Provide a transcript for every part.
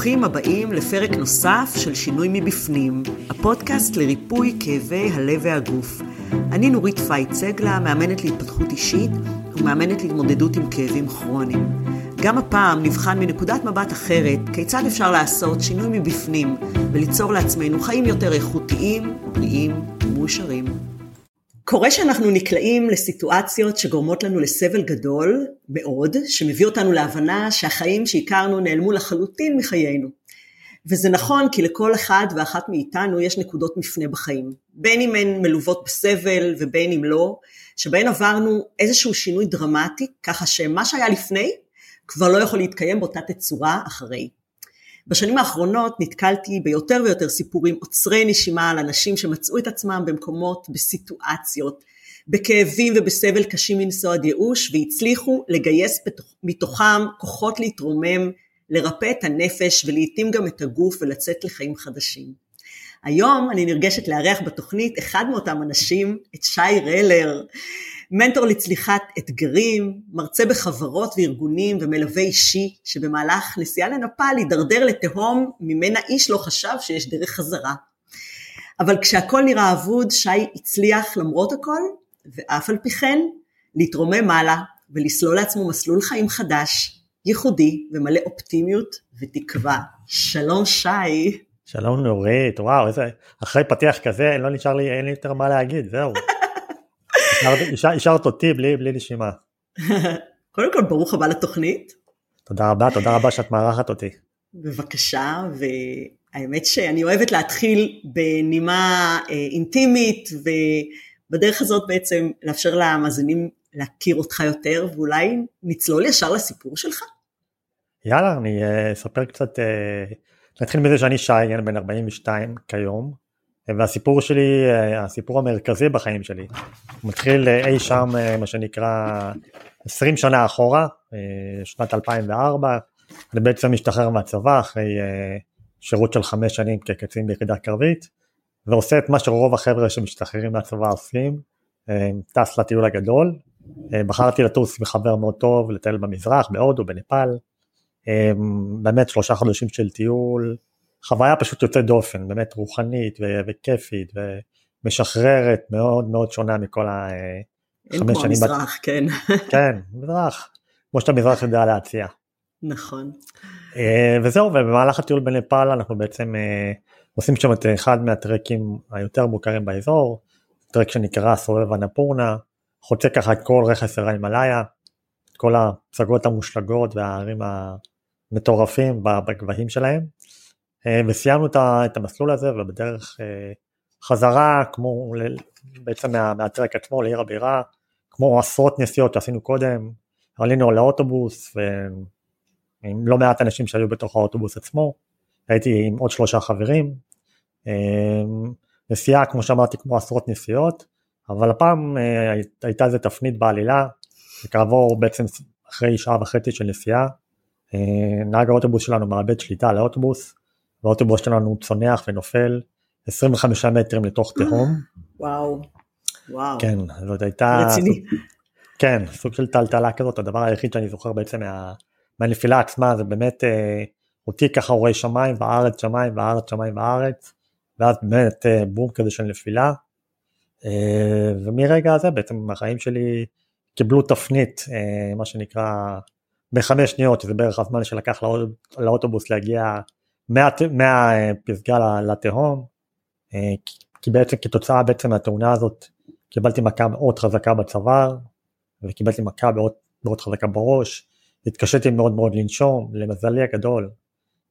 ברוכים הבאים לפרק נוסף של שינוי מבפנים, הפודקאסט לריפוי כאבי הלב והגוף. אני נורית פייט סגלה, מאמנת להתפתחות אישית ומאמנת להתמודדות עם כאבים כרוניים. גם הפעם נבחן מנקודת מבט אחרת כיצד אפשר לעשות שינוי מבפנים וליצור לעצמנו חיים יותר איכותיים, בריאים ומאושרים. קורה שאנחנו נקלעים לסיטואציות שגורמות לנו לסבל גדול מאוד, שמביא אותנו להבנה שהחיים שהכרנו נעלמו לחלוטין מחיינו. וזה נכון כי לכל אחד ואחת מאיתנו יש נקודות מפנה בחיים, בין אם הן מלוות בסבל ובין אם לא, שבהן עברנו איזשהו שינוי דרמטי, ככה שמה שהיה לפני כבר לא יכול להתקיים באותה תצורה אחרי. בשנים האחרונות נתקלתי ביותר ויותר סיפורים עוצרי נשימה על אנשים שמצאו את עצמם במקומות, בסיטואציות, בכאבים ובסבל קשים מנשוא עד ייאוש והצליחו לגייס מתוכם כוחות להתרומם, לרפא את הנפש ולעיתים גם את הגוף ולצאת לחיים חדשים. היום אני נרגשת לארח בתוכנית אחד מאותם אנשים, את שי רלר, מנטור לצליחת אתגרים, מרצה בחברות וארגונים ומלווה אישי, שבמהלך נסיעה לנפאל הידרדר לתהום ממנה איש לא חשב שיש דרך חזרה. אבל כשהכל נראה אבוד, שי הצליח למרות הכל, ואף על פי כן, להתרומם מעלה ולסלול לעצמו מסלול חיים חדש, ייחודי ומלא אופטימיות ותקווה. שלום שי. שלום נורית, וואו, איזה, אחרי פתיח כזה לא נשאר לי, אין לי יותר מה להגיד, זהו. השארת אותי בלי, בלי נשימה. קודם כל ברוך הבא לתוכנית. תודה רבה, תודה רבה שאת מארחת אותי. בבקשה, והאמת שאני אוהבת להתחיל בנימה אה, אינטימית, ובדרך הזאת בעצם לאפשר למאזינים להכיר אותך יותר, ואולי נצלול ישר לסיפור שלך? יאללה, אני אה, אספר קצת, אה, נתחיל מזה שאני שי, בן 42 כיום, והסיפור שלי, הסיפור המרכזי בחיים שלי, מתחיל אי שם, מה שנקרא, 20 שנה אחורה, שנת 2004, אני בעצם משתחרר מהצבא אחרי שירות של חמש שנים כקצין ביחידה קרבית, ועושה את מה שרוב החבר'ה שמשתחררים מהצבא עושים, טס לטיול הגדול, בחרתי לטוס עם חבר מאוד טוב, לטייל במזרח, בהודו, בנפאל, באמת שלושה חודשים של טיול, חוויה פשוט יוצאת דופן, באמת רוחנית ו- וכיפית ומשחררת, מאוד מאוד שונה מכל החמש שנים. אין כמו המזרח, בת... כן. כן, מזרח, כמו שאתה מזרח יודע להציע. נכון. אה, וזהו, ובמהלך הטיול בנפאל אנחנו בעצם אה, עושים שם את אחד מהטרקים היותר מוכרים באזור, טרק שנקרא סובב הנפורנה, חוצה ככה את כל רכס הרי הימאליה, את כל הפסגות המושלגות והערים המטורפים בגבהים שלהם. אה, וסיימנו את המסלול הזה ובדרך אה, חזרה כמו בעצם מה, מהטרק עצמו לעיר הבירה כמו עשרות נסיעות שעשינו קודם עלינו לאוטובוס ועם לא מעט אנשים שהיו בתוך האוטובוס עצמו הייתי עם עוד שלושה חברים אה, נסיעה כמו שאמרתי כמו עשרות נסיעות אבל הפעם הייתה איזה תפנית בעלילה וכעבור בעצם אחרי שעה וחצי של נסיעה נהג האוטובוס שלנו מאבד שליטה על האוטובוס והאוטובוס שלנו צונח ונופל 25 מטרים לתוך תהום. וואו, וואו. כן, זאת הייתה... רציני. כן, סוג של טלטלה כזאת, הדבר היחיד שאני זוכר בעצם מה, מהנפילה עצמה זה באמת אה, אותי ככה רואה שמיים וארץ שמיים וארץ שמיים וארץ, ואז באמת אה, בום כזה של נפילה. אה, ומרגע הזה בעצם החיים שלי קיבלו תפנית, אה, מה שנקרא, בחמש שניות, שזה בערך הזמן שלקח לאוט, לאוטובוס להגיע מהפסגה מה, לתהום, אה, כי בעצם כתוצאה בעצם מהתאונה הזאת קיבלתי מכה מאוד חזקה בצוואר וקיבלתי מכה מאוד, מאוד חזקה בראש, התקשיתי מאוד מאוד לנשום, למזלי הגדול,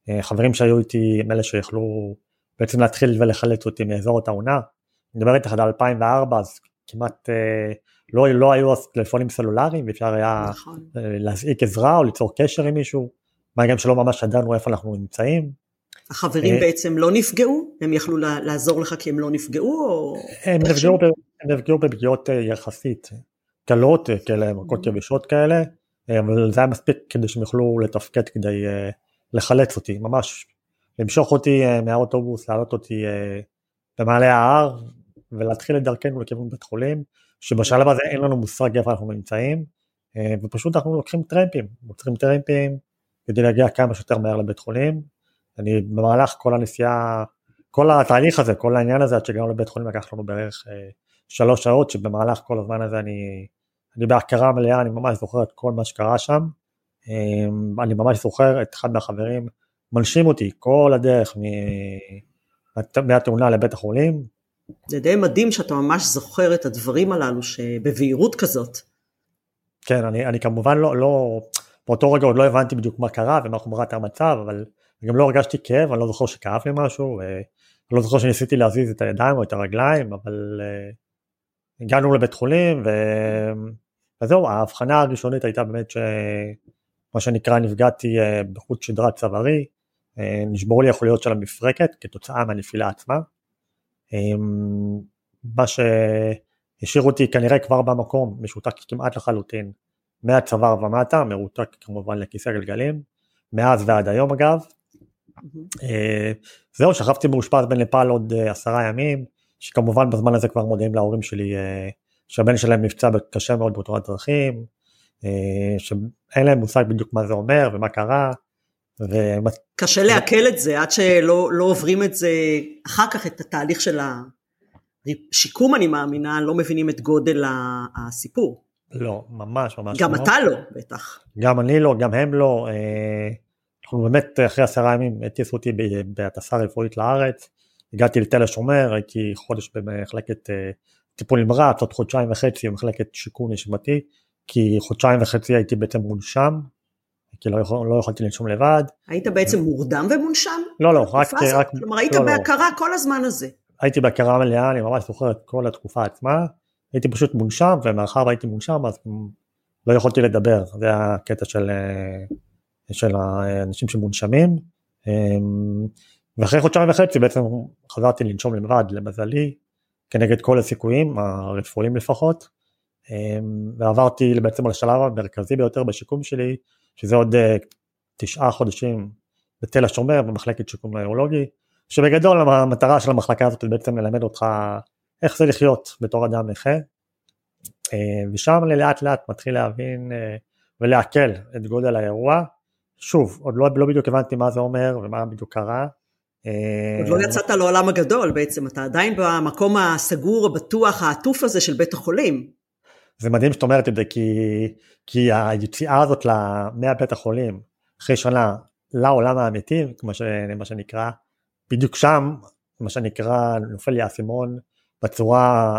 אה, חברים שהיו איתי הם אלה שיכלו בעצם להתחיל ולחלץ אותי מאזור התאונה, אני מדבר איתך על 2004 אז כמעט אה, לא, לא היו אז טלפונים סלולריים ואפשר היה נכון. להזעיק עזרה או ליצור קשר עם מישהו, מה גם שלא ממש ידענו איפה אנחנו נמצאים. החברים אה, בעצם לא נפגעו? הם יכלו לעזור לך כי הם לא נפגעו? או... הם נפגעו, ב, הם נפגעו בפגיעות אה, יחסית קלות, אה, כאלה מכות. יבשות כאלה, אבל זה היה מספיק כדי שהם יוכלו לתפקד כדי לחלץ אותי, ממש למשוך אותי מהאוטובוס, להעלות אותי במעלה ההר ולהתחיל את דרכנו לכיוון בית חולים, שבשלב הזה אין לנו מושג איפה אנחנו נמצאים, ופשוט אנחנו לוקחים טרמפים, עוצרים טרמפים כדי להגיע כמה שיותר מהר לבית חולים, אני במהלך כל הנסיעה, כל התהליך הזה, כל העניין הזה, עד שהגענו לבית חולים לקח לנו בערך אה, שלוש שעות, שבמהלך כל הזמן הזה אני, אני בהכרה מלאה, אני ממש זוכר את כל מה שקרה שם. אה, אני ממש זוכר את אחד מהחברים מנשים אותי כל הדרך מהתאונה לבית החולים. זה די מדהים שאתה ממש זוכר את הדברים הללו שבבהירות כזאת. כן, אני, אני כמובן לא, לא, באותו רגע עוד לא הבנתי בדיוק מה קרה ומה חומרת המצב, אבל גם לא הרגשתי כאב, אני לא זוכר שכאב לי משהו, ואני לא זוכר שניסיתי להזיז את הידיים או את הרגליים, אבל uh, הגענו לבית חולים, ו... וזהו, ההבחנה הראשונית הייתה באמת שמה שנקרא נפגעתי uh, בחוט שדרת צווארי, נשברו לי החוליות של המפרקת כתוצאה מהנפילה עצמה. Um, מה שהשאיר אותי כנראה כבר במקום משותק כמעט לחלוטין מהצוואר ומטה, מרותק כמובן לכיסא גלגלים, מאז ועד היום אגב. אה, זהו, שכבתי מאושפז בנפאל עוד אה, עשרה ימים, שכמובן בזמן הזה כבר מודיעים להורים שלי אה, שהבן שלהם נפצע קשה מאוד בתאונת דרכים, שאין להם מושג בדיוק מה זה אומר ומה קרה. ו... קשה לעכל את זה עד שלא לא עוברים את זה אחר כך את התהליך של השיקום אני מאמינה, לא מבינים את גודל הסיפור. לא, ממש ממש גם לא. גם אתה לא, בטח. גם אני לא, גם הם לא. אה, אנחנו באמת אחרי עשרה ימים הטיסו אותי בהטסה רפואית לארץ, הגעתי לתל השומר, הייתי חודש במחלקת אה, טיפול נמרץ, עוד חודשיים וחצי במחלקת שיקום נשימתי, כי חודשיים וחצי הייתי בעצם מונשם, כי לא, יכול, לא יכולתי לנשום לבד. היית בעצם מורדם ומונשם? לא, לא, רק... רק כלומר היית לא, לא. בהכרה לא. כל הזמן הזה. הייתי בהכרה מלאה, אני ממש זוכר את כל התקופה עצמה. הייתי פשוט מונשם, ומאחר והייתי מונשם אז לא יכולתי לדבר, זה הקטע של, אה, של האנשים שמונשמים. אמ, ואחרי חודשיים וחצי בעצם חזרתי לנשום לבד, למזלי, כנגד כל הסיכויים, הרפואיים לפחות, אמ, ועברתי בעצם לשלב המרכזי ביותר בשיקום שלי, שזה עוד אה, תשעה חודשים בתל השומר במחלקת שיקום נוירולוגי, שבגדול המטרה של המחלקה הזאת היא בעצם ללמד אותך איך זה לחיות בתור אדם נכה, אה, ושם לאט לאט מתחיל להבין אה, ולעכל את גודל האירוע. שוב, עוד לא, לא בדיוק הבנתי מה זה אומר ומה בדיוק קרה. אה, עוד לא יצאת לעולם הגדול בעצם, אתה עדיין במקום הסגור, הבטוח, העטוף הזה של בית החולים. זה מדהים שאת אומרת את זה, כי, כי היציאה הזאת מבית החולים, אחרי שנה לעולם האמיתי, כמו ש, מה שנקרא, בדיוק שם, מה שנקרא, נופל לי האסימון בצורה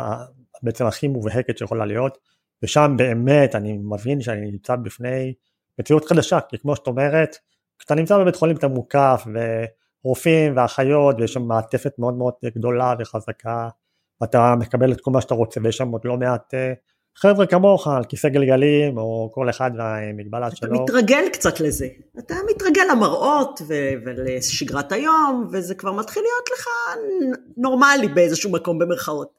בעצם הכי מובהקת שיכולה להיות, ושם באמת אני מבין שאני נמצא בפני מציאות חדשה, כי כמו שאת אומרת, כשאתה נמצא בבית חולים אתה מוקף, ורופאים ואחיות, ויש שם מעטפת מאוד מאוד גדולה וחזקה, ואתה מקבל את כל מה שאתה רוצה, ויש שם עוד לא מעט אה, חבר'ה כמוך על כיסא גלגלים, או כל אחד והמגבלה אתה שלו. אתה מתרגל קצת לזה, אתה מתרגל למראות ו- ולשגרת היום, וזה כבר מתחיל להיות לך נורמלי באיזשהו מקום במרכאות.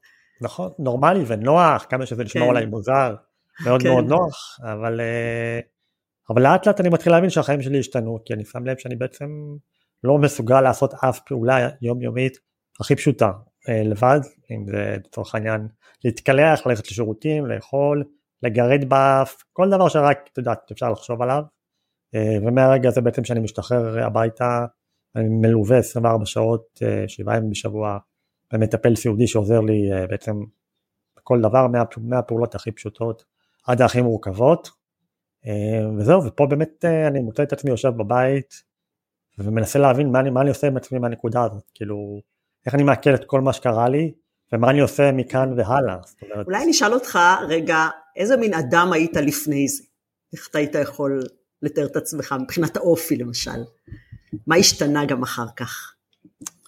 נכון, נורמלי ונוח, כמה שזה נשמע כן. אולי מוזר, מאוד כן. מאוד נוח, אבל, אה, אבל לאט לאט אני מתחיל להבין שהחיים שלי השתנו, כי אני שם לב שאני בעצם לא מסוגל לעשות אף פעולה יומיומית הכי פשוטה, אה, לבד, אם זה לצורך העניין להתקלח, ללכת לשירותים, לאכול, לגרד באף, כל דבר שרק, את יודעת, אפשר לחשוב עליו, אה, ומהרגע הזה בעצם שאני משתחרר הביתה, אני מלווה 24 שעות, 7 ימים בשבוע, ומטפל סיעודי שעוזר לי אה, בעצם בכל דבר מהפעולות הכי פשוטות עד הכי מורכבות. אה, וזהו ופה באמת אה, אני מוצא את עצמי יושב בבית ומנסה להבין מה אני, מה אני עושה עם עצמי מהנקודה הזאת כאילו איך אני מעכל את כל מה שקרה לי ומה אני עושה מכאן והלאה. אומרת... אולי נשאל אותך רגע איזה מין אדם היית לפני זה איך אתה היית יכול לתאר את עצמך מבחינת האופי למשל מה השתנה גם אחר כך.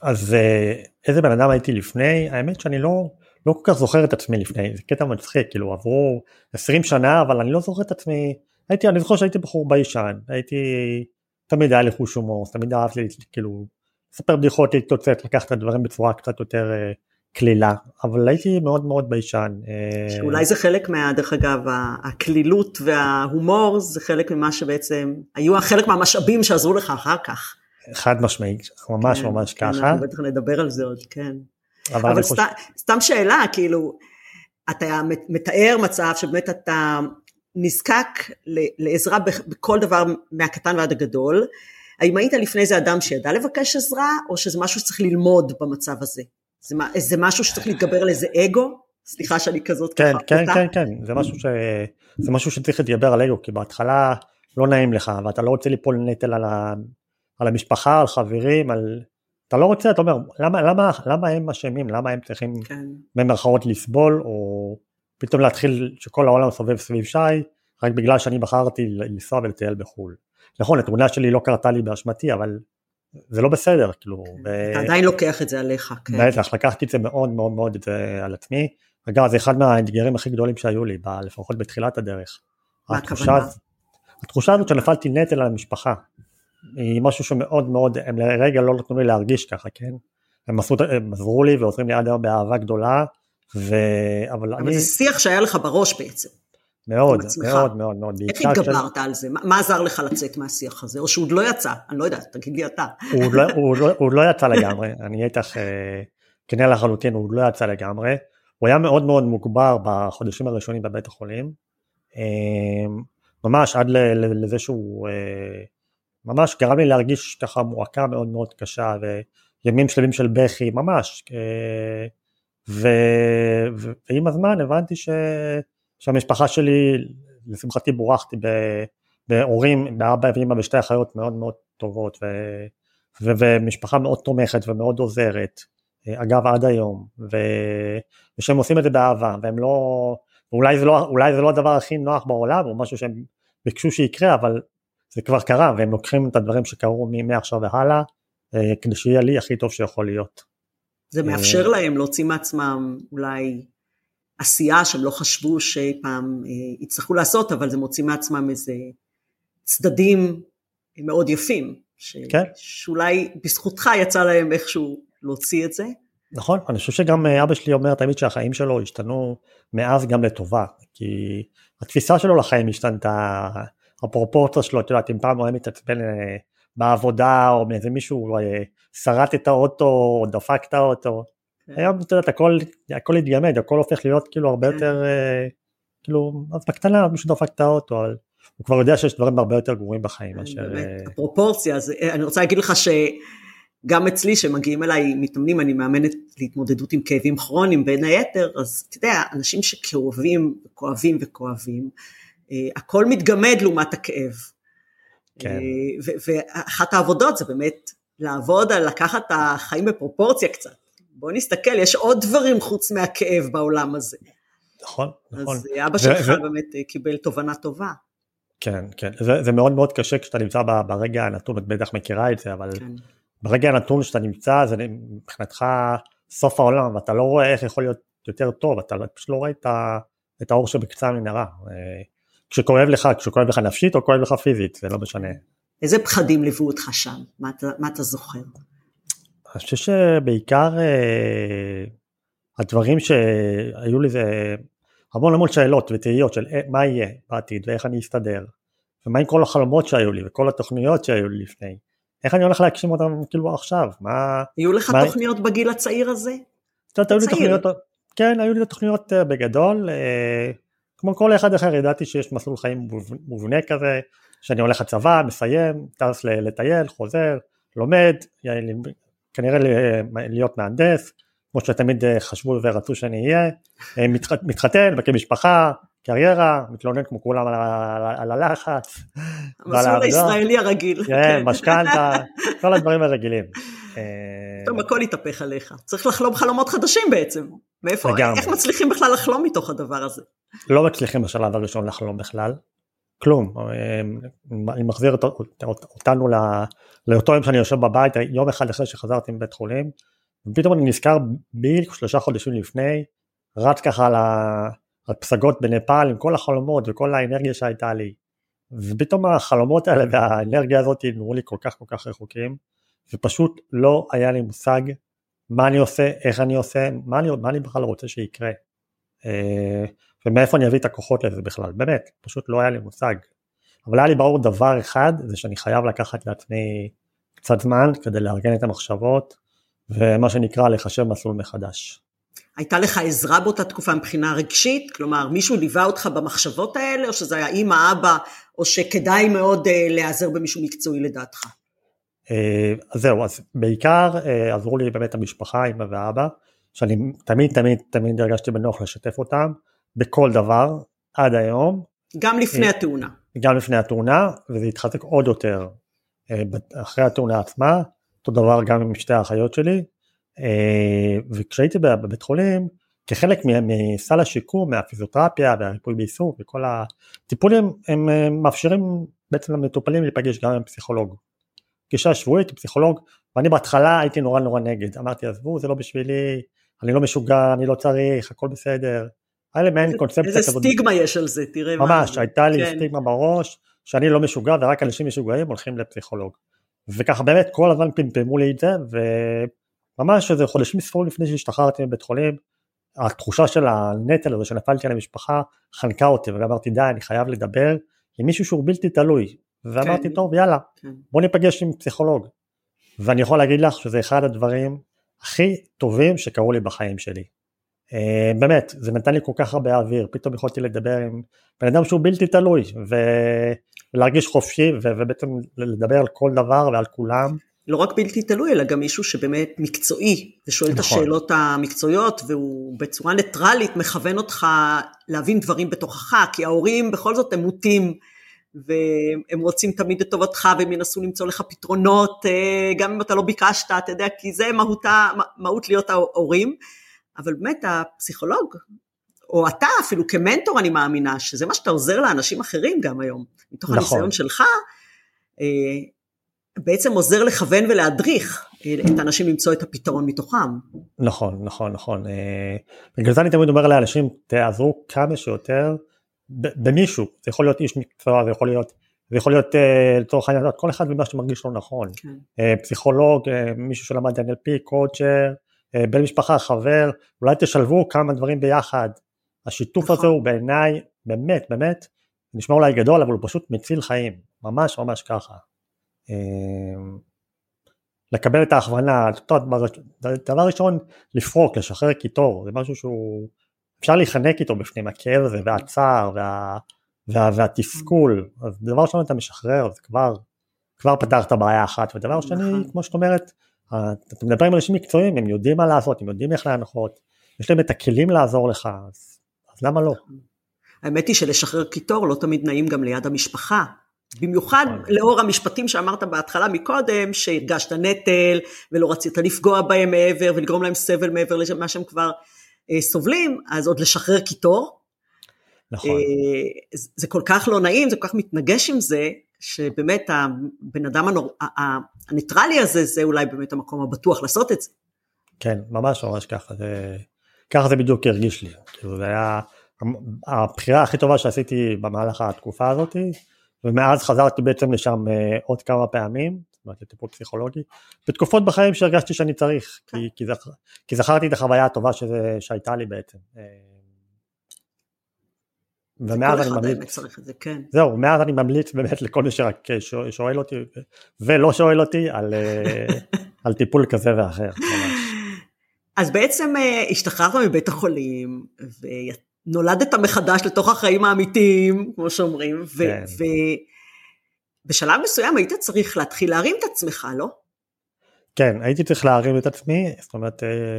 אז אה, איזה בן אדם הייתי לפני, האמת שאני לא, לא כל כך זוכר את עצמי לפני, זה קטע מצחיק, כאילו עברו 20 שנה אבל אני לא זוכר את עצמי, הייתי, אני זוכר שהייתי בחור ביישן, הייתי, תמיד היה לי חוש הומור, תמיד אהבתי כאילו לספר בדיחות, להתלוצץ, לקחת את הדברים בצורה קצת יותר אה, קלילה, אבל הייתי מאוד מאוד ביישן. אה, שאולי זה חלק מה, דרך אגב, הקלילות וההומור זה חלק ממה שבעצם, היו חלק מהמשאבים שעזרו לך אחר כך. חד משמעית, ממש כן, ממש כן, ככה. אנחנו בטח נדבר על זה עוד, כן. אבל, אבל סת, חושב... סתם שאלה, כאילו, אתה מתאר מצב שבאמת אתה נזקק לעזרה בכל דבר מהקטן ועד הגדול, האם היית לפני זה אדם שידע לבקש עזרה, או שזה משהו שצריך ללמוד במצב הזה? זה, זה משהו שצריך להתגבר על איזה אגו? סליחה שאני כזאת כן, ככה. כן, כן, כן, זה משהו, ש... זה משהו שצריך להתגבר על אגו, כי בהתחלה לא נעים לך, ואתה לא רוצה ליפול נטל על, ה... על המשפחה, על חברים, על... אתה לא רוצה, אתה אומר, למה, למה, למה הם אשמים, למה הם צריכים כן. במרכאות לסבול, או פתאום להתחיל שכל העולם סובב סביב שי, רק בגלל שאני בחרתי לנסוע ולטייל בחו"ל. נכון, התמונה שלי לא קרתה לי באשמתי, אבל זה לא בסדר, כאילו. כן, ו... אתה עדיין לוקח את זה עליך, כן. בטח, לקחתי את זה מאוד מאוד מאוד את זה על עצמי. אגב, זה אחד מהאתגרים הכי גדולים שהיו לי, לפחות בתחילת הדרך. מה הכוונה? התחושה הזאת שנפלתי נטל על המשפחה, היא משהו שמאוד מאוד, הם לרגע לא נתנו לי להרגיש ככה, כן? הם, עשו, הם עזרו לי ועוזרים לי עד היום באהבה גדולה, ו... אבל, אבל אני... זה שיח שהיה לך בראש בעצם. מאוד, מאוד, מאוד, מאוד. איך התגברת על זה? מה עזר לך לצאת מהשיח הזה? או שהוא עוד לא יצא? אני לא יודעת, תגיד לי אתה. הוא עוד לא, לא יצא לגמרי, אני איתך אה, כנה לחלוטין, הוא לא יצא לגמרי. הוא היה מאוד מאוד מוגבר בחודשים הראשונים בבית החולים. אה, ממש עד לזה שהוא אה, ממש גרם לי להרגיש ככה מועקה מאוד מאוד קשה וימים שלמים של בכי, ממש. ו, ועם הזמן הבנתי ש... שהמשפחה שלי, לשמחתי בורחתי בהורים, באבא ואמא ושתי אחיות מאוד מאוד טובות, ו, ו, ומשפחה מאוד תומכת ומאוד עוזרת, אגב עד היום, ו, ושהם עושים את זה באהבה, והם לא, אולי זה לא, אולי זה לא הדבר הכי נוח בעולם, או משהו שהם ביקשו שיקרה, אבל זה כבר קרה, והם לוקחים את הדברים שקרו מעכשיו והלאה, כדי שיהיה לי הכי טוב שיכול להיות. זה מאפשר להם להוציא מעצמם אולי עשייה שהם לא חשבו שאי פעם אה, יצטרכו לעשות, אבל זה מוציא מעצמם איזה צדדים מאוד יפים, ש... כן. שאולי בזכותך יצא להם איכשהו להוציא את זה. נכון, אני חושב שגם אה, אבא שלי אומר תמיד שהחיים שלו השתנו מאז גם לטובה, כי התפיסה שלו לחיים השתנתה, הפרופורציה שלו, את יודעת, אם פעם הוא היה מתעצבן אה, בעבודה או מאיזה מישהו שרט את האוטו או דפק את האוטו, כן. היום את יודעת הכל הכל התגמד הכל הופך להיות כאילו הרבה כן. יותר אה, כאילו אז בקטנה מישהו דופק את האוטו אבל הוא כבר יודע שיש דברים הרבה יותר גרועים בחיים מאשר... אה, הפרופורציה, אה, אני רוצה להגיד לך שגם אצלי שמגיעים אליי מתאמנים, אני מאמנת להתמודדות עם כאבים כרוניים בין היתר, אז אתה יודע, אנשים שכאובים, כואבים וכואבים, הכל מתגמד לעומת הכאב. כן. ואחת העבודות זה באמת לעבוד על לקחת את החיים בפרופורציה קצת. בוא נסתכל, יש עוד דברים חוץ מהכאב בעולם הזה. נכון, נכון. אז אבא שלך באמת אה, קיבל תובנה טובה. כן, כן, זה, זה מאוד מאוד קשה כשאתה נמצא ברגע הנתון, את בטח מכירה את זה, אבל כן. ברגע הנתון שאתה נמצא, זה מבחינתך סוף העולם, ואתה לא רואה איך יכול להיות יותר טוב, אתה פשוט לא רואה את, ה, את האור שבקצה המנהרה. אה, כשכואב לך, כשכואב לך נפשית או כואב לך פיזית, זה לא משנה. איזה פחדים ליוו אותך שם? מה אתה, מה אתה זוכר? אני חושב שבעיקר אה, הדברים שהיו לי זה המון המון שאלות ותהיות של אה, מה יהיה בעתיד ואיך אני אסתדר ומה עם כל החלומות שהיו לי וכל התוכניות שהיו לי לפני איך אני הולך להגשים אותם כאילו עכשיו מה היו לך מה... תוכניות בגיל הצעיר הזה? קצת היו לי תוכניות כן היו לי תוכניות בגדול כמו כל אחד אחר ידעתי שיש מסלול חיים מובנה כזה שאני הולך לצבא מסיים טס לטייל חוזר לומד כנראה להיות מהנדס, כמו שתמיד אה, חשבו ורצו שאני אהיה, אה, מתחתן, מקים משפחה, קריירה, מתלונן כמו כולם על, הלחץ. המסלול הישראלי הרגיל. כן, משכנתה, כל הדברים הרגילים. טוב, הכל התהפך עליך. צריך לחלום חלומות חדשים בעצם. מאיפה, איך מצליחים בכלל לחלום מתוך הדבר הזה? לא מצליחים בשלב הראשון לחלום בכלל. כלום, אני מחזיר אותנו לאותו יום שאני יושב בבית, יום אחד אחרי שחזרתי מבית חולים, ופתאום אני נזכר בדיוק שלושה חודשים לפני, רץ ככה על פסגות בנפאל עם כל החלומות וכל האנרגיה שהייתה לי, ופתאום החלומות האלה והאנרגיה הזאת נראו לי כל כך כל כך רחוקים, ופשוט לא היה לי מושג מה אני עושה, איך אני עושה, מה אני, מה אני בכלל רוצה שיקרה. אה, ומאיפה אני אביא את הכוחות לזה בכלל, באמת, פשוט לא היה לי מושג. אבל היה לי ברור דבר אחד, זה שאני חייב לקחת לעצמי קצת זמן כדי לארגן את המחשבות, ומה שנקרא לחשב מסלול מחדש. הייתה לך עזרה באותה תקופה מבחינה רגשית? כלומר, מישהו ליווה אותך במחשבות האלה, או שזה היה אימא, אבא, או שכדאי מאוד uh, להיעזר במישהו מקצועי לדעתך? אז זהו, אז בעיקר עזרו לי באמת המשפחה, אמא ואבא, שאני תמיד תמיד תמיד הרגשתי בנוח לשתף אותם בכל דבר עד היום. גם לפני התאונה. גם לפני התאונה, וזה התחזק עוד יותר אחרי התאונה עצמה, אותו דבר גם עם שתי האחיות שלי, וכשהייתי בבית חולים, כחלק מסל השיקום, מהפיזיותרפיה והריפוי בעיסוק וכל הטיפולים, הם מאפשרים בעצם למטופלים להיפגש גם עם פסיכולוג. פגישה שבועית עם פסיכולוג, ואני בהתחלה הייתי נורא נורא נגד, אמרתי עזבו זה לא בשבילי, אני לא משוגע, אני לא צריך, הכל בסדר. היה לי מעין קונספציה כזאת. איזה סטיגמה יש על זה, תראה מה. ממש, הייתה לי כן. סטיגמה בראש, שאני לא משוגע ורק אנשים משוגעים הולכים לפסיכולוג. וככה באמת כל הזמן פמפמו לי את זה, וממש איזה חודשים ספורים לפני שהשתחררתי מבית חולים, התחושה של הנטל הזה שנפלתי על המשפחה חנקה אותי ואמרתי די אני חייב לדבר עם מישהו שהוא בלתי תלוי ואמרתי כן. טוב יאללה כן. בוא ניפגש עם פסיכולוג ואני יכול להגיד לך שזה אחד הדברים הכי טובים שקרו לי בחיים שלי. Uh, באמת זה נתן לי כל כך הרבה אוויר. פתאום יכולתי לדבר עם בן אדם שהוא בלתי תלוי ו... ולהרגיש חופשי ו... ובעצם לדבר על כל דבר ועל כולם. לא רק בלתי תלוי, אלא גם מישהו שבאמת מקצועי, ושואל נכון. את השאלות המקצועיות, והוא בצורה ניטרלית מכוון אותך להבין דברים בתוכך, כי ההורים בכל זאת הם מוטים, והם רוצים תמיד את טובתך, והם ינסו למצוא לך פתרונות, אה, גם אם אתה לא ביקשת, אתה יודע, כי זה מהותה, מהות להיות ההורים, אבל באמת הפסיכולוג, או אתה אפילו כמנטור אני מאמינה, שזה מה שאתה עוזר לאנשים אחרים גם היום, מתוך נכון. הניסיון שלך, אה, בעצם עוזר לכוון ולהדריך את האנשים למצוא את הפתרון מתוכם. נכון, נכון, נכון. אה, בגלל זה אני תמיד אומר לאנשים, תעזרו כמה שיותר במישהו, זה יכול להיות איש מקצוע, זה יכול להיות, זה יכול להיות אה, לצורך העניין, כל אחד במה שמרגיש לו נכון. כן. אה, פסיכולוג, מישהו שלמד NLP, קואוצ'ר, בן משפחה, חבר, אולי תשלבו כמה דברים ביחד. השיתוף נכון. הזה הוא בעיניי, באמת, באמת, נשמע אולי גדול, אבל הוא פשוט מציל חיים, ממש ממש ככה. אמ, לקבל את ההכוונה, דבר ראשון לפרוק, לשחרר קיטור, זה משהו שהוא, אפשר להיחנק איתו בפנים, הכאב הזה והצער וה, וה, והתסכול, אז דבר ראשון אתה משחרר, אז כבר, כבר פתרת בעיה אחת, ודבר שני, נכון. כמו שאת אומרת, אתה מדבר עם אנשים מקצועיים, הם יודעים מה לעשות, הם יודעים איך להנחות, יש להם את הכלים לעזור לך, אז, אז למה לא? האמת היא שלשחרר קיטור לא תמיד נעים גם ליד המשפחה, במיוחד נכון. לאור המשפטים שאמרת בהתחלה מקודם, שהרגשת נטל ולא רצית לפגוע בהם מעבר ולגרום להם סבל מעבר למה שהם כבר אה, סובלים, אז עוד לשחרר קיטור. נכון. אה, זה כל כך לא נעים, זה כל כך מתנגש עם זה, שבאמת הבן אדם הנור... הניטרלי הזה, זה אולי באמת המקום הבטוח לעשות את זה. כן, ממש ממש ככה, זה... ככה זה בדיוק הרגיש לי, כאילו זה היה הבחירה הכי טובה שעשיתי במהלך התקופה הזאתי. ומאז חזרתי בעצם לשם uh, עוד כמה פעמים, זאת אומרת לטיפול פסיכולוגי, בתקופות בחיים שהרגשתי שאני צריך, כי, כן. כי, זכ, כי זכרתי את החוויה הטובה שזה, שהייתה לי בעצם. אה, ומאז אני ממליץ, כן. זהו, מאז אני ממליץ באמת לכל מי שרק שואל אותי ולא שואל אותי על, אה, על טיפול כזה ואחר. אז בעצם השתחררת מבית החולים, נולדת מחדש לתוך החיים האמיתיים, כמו שאומרים, כן. ובשלב מסוים היית צריך להתחיל להרים את עצמך, לא? כן, הייתי צריך להרים את עצמי, זאת אומרת, אה,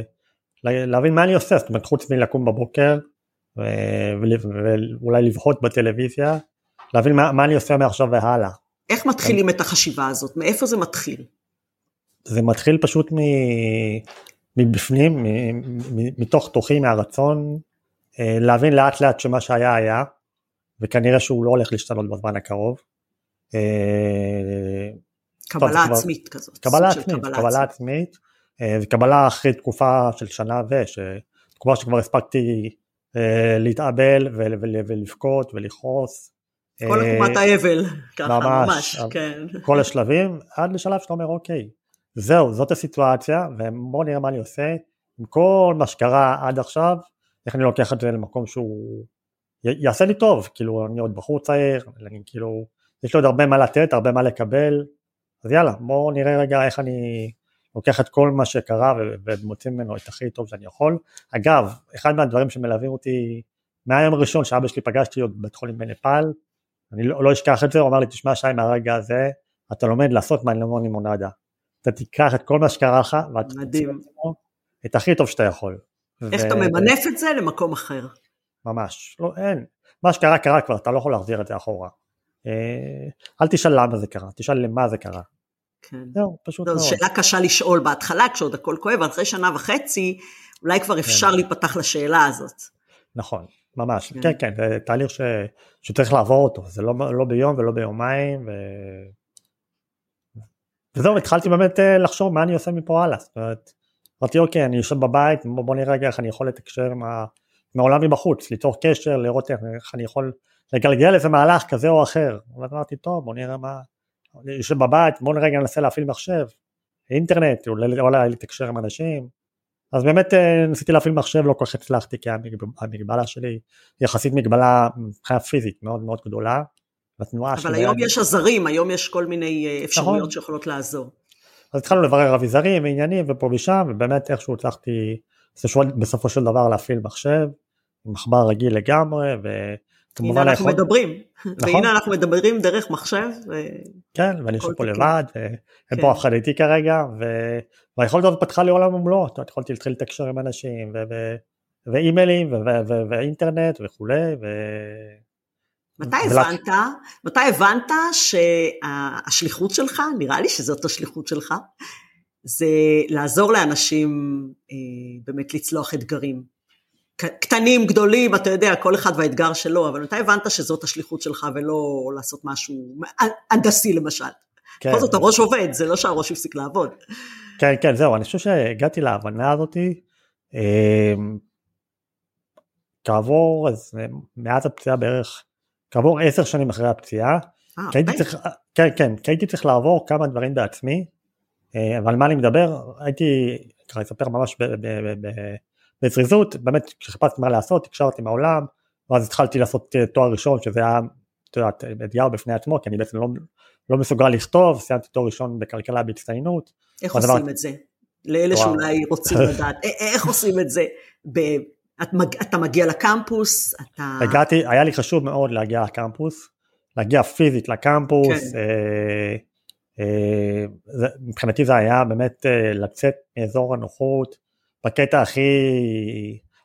להבין מה אני עושה, זאת אומרת, חוץ מלקום בבוקר, ואולי לבהות בטלוויזיה, להבין מה, מה אני עושה מעכשיו והלאה. איך מתחילים את החשיבה הזאת? מאיפה זה מתחיל? זה מתחיל פשוט מבפנים, מתוך תוכי, מהרצון אה, להבין לאט לאט שמה שהיה היה, וכנראה שהוא לא הולך להשתנות בזמן הקרוב. אה, קבלה עצמית כזאת. קבלה עצמית, קבלה עצמית, אה, וקבלה אחרי תקופה של שנה ו, תקופה שכבר הספקתי להתאבל ולבכות ולכעוס. כל עקומת האבל, ככה ממש, כן. כל השלבים, עד לשלב שאתה אומר אוקיי, זהו, זאת הסיטואציה, ובוא נראה מה אני עושה, עם כל מה שקרה עד עכשיו, איך אני לוקח את זה למקום שהוא יעשה לי טוב, כאילו אני עוד בחור צעיר, אני כאילו, יש לי עוד הרבה מה לתת, הרבה מה לקבל, אז יאללה, בואו נראה רגע איך אני לוקח את כל מה שקרה ומוציא ממנו את הכי טוב שאני יכול. אגב, אחד מהדברים שמלווים אותי מהיום הראשון שאבא שלי פגשתי עוד בבית חולים בנפאל, אני לא, לא אשכח את זה, הוא אמר לי, תשמע שי מהרגע הזה, אתה לומד לעשות מהלימון לימונדה. אתה תיקח את כל מה שקרה לך, ואתה תוציא את הכי טוב שאתה יכול. איך ו... אתה ממנף את זה למקום אחר. ממש, לא, אין. מה שקרה קרה כבר, אתה לא יכול להחזיר את זה אחורה. אה, אל תשאל למה זה קרה, תשאל למה זה קרה. כן. זהו, פשוט מאוד. זו שאלה קשה לשאול בהתחלה, כשעוד הכל כואב, אחרי שנה וחצי, אולי כבר אפשר כן. להיפתח לשאלה הזאת. נכון, ממש, כן, כן, כן זה תהליך ש... שצריך לעבור אותו, זה לא, לא ביום ולא ביומיים, ו... וזהו, התחלתי באמת אה, לחשוב מה אני עושה מפה הלאה, זאת אומרת, אמרתי אוקיי, אני יושב בבית, בוא נראה רגע איך אני יכול לתקשר עם, ה... עם העולם מבחוץ, ליצור קשר, לראות איך, אני יכול לגלגל איזה מהלך כזה או אחר, ואז אמרתי טוב, בוא נראה מה, יושב בבית, בוא נרגע ננסה להפעיל מחשב, אינטרנט, אולי לתקשר עם אנשים, אז באמת אה, ניסיתי להפעיל מחשב, לא כל כך הצלחתי, כי המגבלה שלי יחסית מגבלה מבחינה פיזית מאוד מאוד גדולה. אבל היום יש עזרים, היום יש כל מיני אה, אפשרויות נכון. שיכולות לעזור. אז התחלנו לברר אביזרים ועניינים ופה ושם, ובאמת איכשהו הצלחתי בסופו של דבר להפעיל מחשב, עם מחבר רגיל לגמרי, הנה אנחנו יכול... מדברים, נכון? והנה אנחנו מדברים דרך מחשב. ו... כן, ואני יושב פה לבד, ואין כן. פה אף אחד איתי כרגע, ו... והיכולת הזאת פתחה לי עולם ומלואו, יכולתי להתחיל לתקשר עם אנשים, ו... ו... ואימיילים, ו... ו... ו... ואינטרנט וכולי, ו... מתי הבנת, מתי הבנת שהשליחות שלך, נראה לי שזאת השליחות שלך, זה לעזור לאנשים אה, באמת לצלוח אתגרים. קטנים, גדולים, אתה יודע, כל אחד והאתגר שלו, אבל מתי הבנת שזאת השליחות שלך ולא לעשות משהו הנדסי למשל? כן. בכל זאת הראש עובד, זה לא שהראש הפסיק לעבוד. כן, כן, זהו, אני חושב שהגעתי להבנה הזאתי, אה, כעבור, אז מאז הפציעה בערך, כעבור עשר שנים אחרי הפציעה, אה, כי הייתי צריך, כן, כן, כי הייתי צריך לעבור כמה דברים בעצמי, אה, אבל מה אני מדבר, הייתי, ככה אספר ממש ב, ב, ב, ב, בזריזות, באמת כשחיפשתי מה לעשות, הקשרתי עם העולם, ואז התחלתי לעשות אה, תואר ראשון, שזה היה, את יודעת, אתגר בפני עצמו, כי אני בעצם לא, לא מסוגל לכתוב, סיימתי תואר ראשון בכלכלה בהצטיינות. איך עושים דבר... את זה? לאלה שאולי רוצים לדעת, איך עושים את זה? ב... את מג... אתה מגיע לקמפוס, אתה... הגעתי, היה לי חשוב מאוד להגיע לקמפוס, להגיע פיזית לקמפוס, כן. אה, אה, זה, מבחינתי זה היה באמת אה, לצאת מאזור הנוחות, בקטע הכי,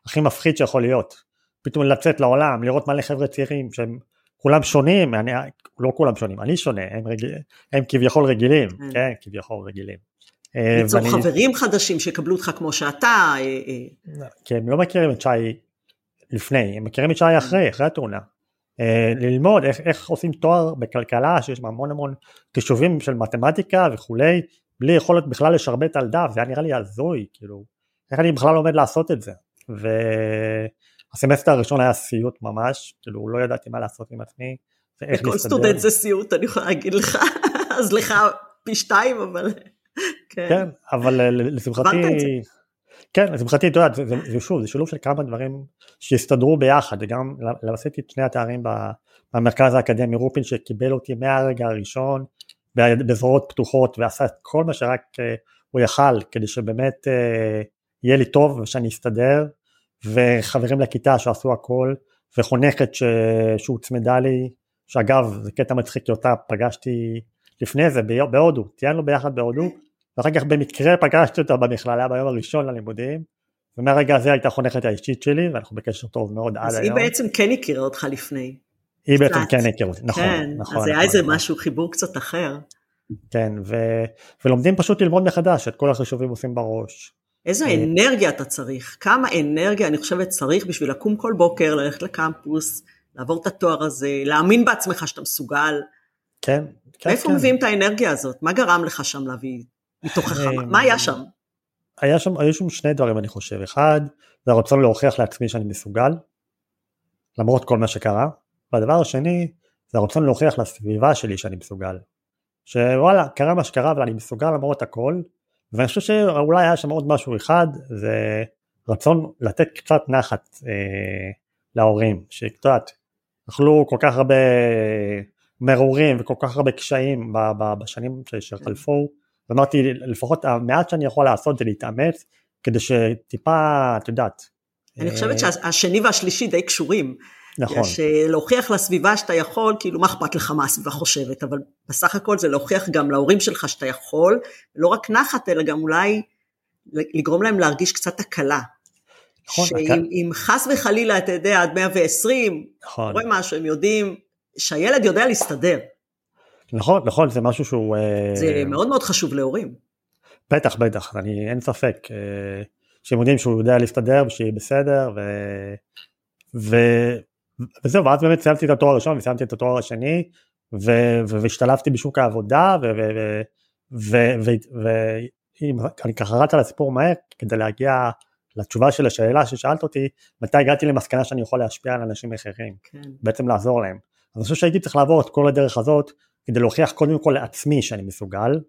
הכי מפחיד שיכול להיות. פתאום לצאת לעולם, לראות מלא חבר'ה צעירים שהם כולם שונים, אני, לא כולם שונים, אני שונה, הם, רגיל, הם כביכול רגילים, כן, כן כביכול רגילים. אה, ליצור ואני... חברים חדשים שיקבלו אותך כמו שאתה. אה, אה. כי הם לא מכירים את שי לפני, הם מכירים את שי אחרי, אחרי התאונה. ללמוד איך, איך עושים תואר בכלכלה, שיש המון המון חישובים של מתמטיקה וכולי, בלי יכולת בכלל לשרבט על דף, זה היה נראה לי הזוי, כאילו. איך אני בכלל עומד לעשות את זה? והסמסטר הראשון היה סיוט ממש, כאילו לא ידעתי מה לעשות עם עצמי. כל סטודנט זה סיוט, אני יכולה להגיד לך, אז לך פי שתיים, אבל... כן, כן אבל אה, לשמחתי... כן, לשמחתי, את יודעת, זה, זה, זה שוב, זה שילוב של כמה דברים שהסתדרו ביחד, וגם עשיתי את שני התארים במרכז האקדמי רופין שקיבל אותי מהרגע הראשון בזרועות פתוחות ועשה את כל מה שרק אה, הוא יכל כדי שבאמת אה, יהיה לי טוב ושאני אסתדר, וחברים לכיתה שעשו הכל, וחונכת ש... שהוצמדה לי, שאגב זה קטע מצחיק כי אותה פגשתי לפני זה בהודו, טיינו ביחד בהודו, ואחר כך במקרה פגשתי אותה במכללה ביום הראשון ללימודים, ומהרגע הזה הייתה חונכת האישית שלי, ואנחנו בקשר טוב מאוד עד היום. אז היא בעצם כן הכירה אותך לפני. היא בעצם כן הכירה אותי, נכון, כן, נכון. אז היה איזה משהו, חיבור קצת אחר. כן, ו... ולומדים פשוט ללמוד מחדש את כל החישובים עושים בראש. איזו אה, אנרגיה אתה צריך, כמה אנרגיה אני חושבת צריך בשביל לקום כל בוקר, ללכת לקמפוס, לעבור את התואר הזה, להאמין בעצמך שאתה מסוגל. כן, כן. מאיפה כן. מביאים את האנרגיה הזאת? מה גרם לך שם להביא מתוכך? אה, מה היה שם? היה שם, היו שם שני דברים אני חושב, אחד זה הרצון להוכיח לעצמי שאני מסוגל, למרות כל מה שקרה, והדבר השני זה הרצון להוכיח לסביבה שלי שאני מסוגל. שוואלה, קרה מה שקרה אבל אני מסוגל למרות הכל, ואני חושב שאולי היה שם עוד משהו אחד, זה רצון לתת קצת נחת אה, להורים, יודעת, אכלו כל כך הרבה מרורים וכל כך הרבה קשיים בשנים שחלפו, ואמרתי לפחות המעט שאני יכול לעשות זה להתאמץ, כדי שטיפה, את יודעת. אני חושבת אה, שהשני והשלישי די קשורים. נכון. יש אה, להוכיח לסביבה שאתה יכול, כאילו מה אכפת לך מה הסביבה חושבת, אבל בסך הכל זה להוכיח גם להורים שלך שאתה יכול, לא רק נחת, אלא גם אולי לגרום להם להרגיש קצת הקלה. נכון. שאם חס וחלילה, אתה יודע, עד 120, נכון. קורה משהו, הם יודעים שהילד יודע להסתדר. נכון, נכון, זה משהו שהוא... אה, זה מאוד מאוד חשוב להורים. בטח, בטח, אני, אין ספק. אה, שהם יודעים שהוא יודע להסתדר ושיהיה בסדר, ו... ו... וזהו, ואז באמת סיימתי את התואר הראשון וסיימתי את התואר השני, והשתלבתי בשוק העבודה, ואני ככה רץ על הסיפור מהר כדי להגיע לתשובה של השאלה ששאלת אותי, מתי הגעתי למסקנה שאני יכול להשפיע על אנשים אחרים, כן. בעצם לעזור להם. אז אני חושב שהייתי צריך לעבור את כל הדרך הזאת כדי להוכיח קודם כל לעצמי שאני מסוגל,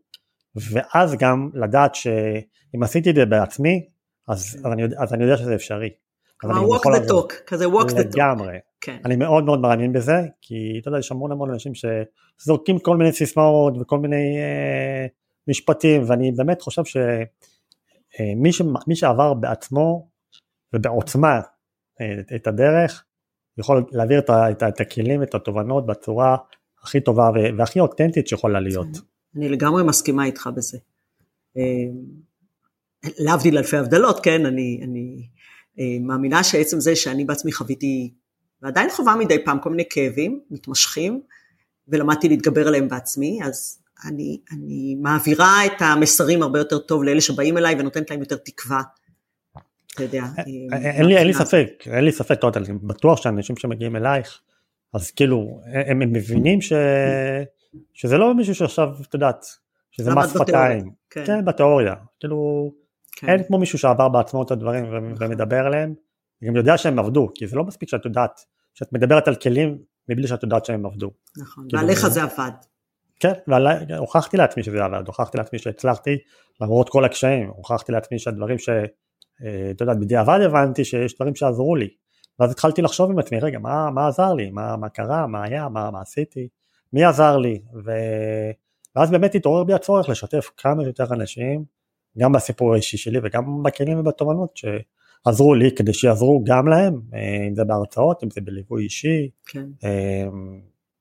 ואז גם לדעת שאם עשיתי את זה בעצמי, אז, כן. אז, אני, אז אני יודע שזה אפשרי. Walk the talk, כזה walk the talk. לגמרי. כן. אני מאוד מאוד מאמין בזה, כי אתה יודע, יש המון המון אנשים שזורקים כל מיני סיסמאות וכל מיני אה, משפטים, ואני באמת חושב שמי אה, ש, שעבר בעצמו ובעוצמה אה, את הדרך, יכול להעביר את, את, את הכלים, את התובנות בצורה הכי טובה והכי אותנטית שיכולה להיות. אני לגמרי מסכימה איתך בזה. אה, להבדיל אלפי הבדלות, כן, אני, אני מאמינה שעצם זה שאני בעצמי חוויתי, ועדיין חווה מדי פעם כל מיני כאבים מתמשכים, ולמדתי להתגבר עליהם בעצמי, אז אני, אני מעבירה את המסרים הרבה יותר טוב לאלה שבאים אליי ונותנת להם יותר תקווה. אתה יודע. אה, אה, אין לי, ספק, אין לי ספק, אני בטוח שאנשים שמגיעים אלייך, אז כאילו, הם, מבינים ש, שזה לא מישהו שעכשיו, את יודעת, שזה מס שפתיים. כן. כן, בתיאוריה. כאילו, כן. אין כמו מישהו שעבר בעצמו את הדברים ומדבר עליהם, גם יודע שהם עבדו, כי זה לא מספיק שאת יודעת, שאת מדברת על כלים מבלי שאת יודעת שהם עבדו. נכון, כאילו, ועליך זה עבד. כן, והוכחתי לעצמי שזה עבד, הוכחתי לעצמי שהצלחתי למרות כל הקשיים, הוכחתי לעצמי שהדברים ש... אה, אתה יודע, בדיעבד הבנתי שיש דברים שעזרו לי, ואז התחלתי לחשוב עם עצמי, רגע, מה, מה עזר לי, מה, מה קרה, מה היה, מה, מה עשיתי, מי עזר לי, ו... ואז באמת התעורר בי הצורך לשתף כמה שיותר אנשים גם בסיפור האישי שלי וגם בכלים ובתובנות שעזרו לי כדי שיעזרו גם להם, אה, אם זה בהרצאות, אם זה בליווי אישי. כן. אה,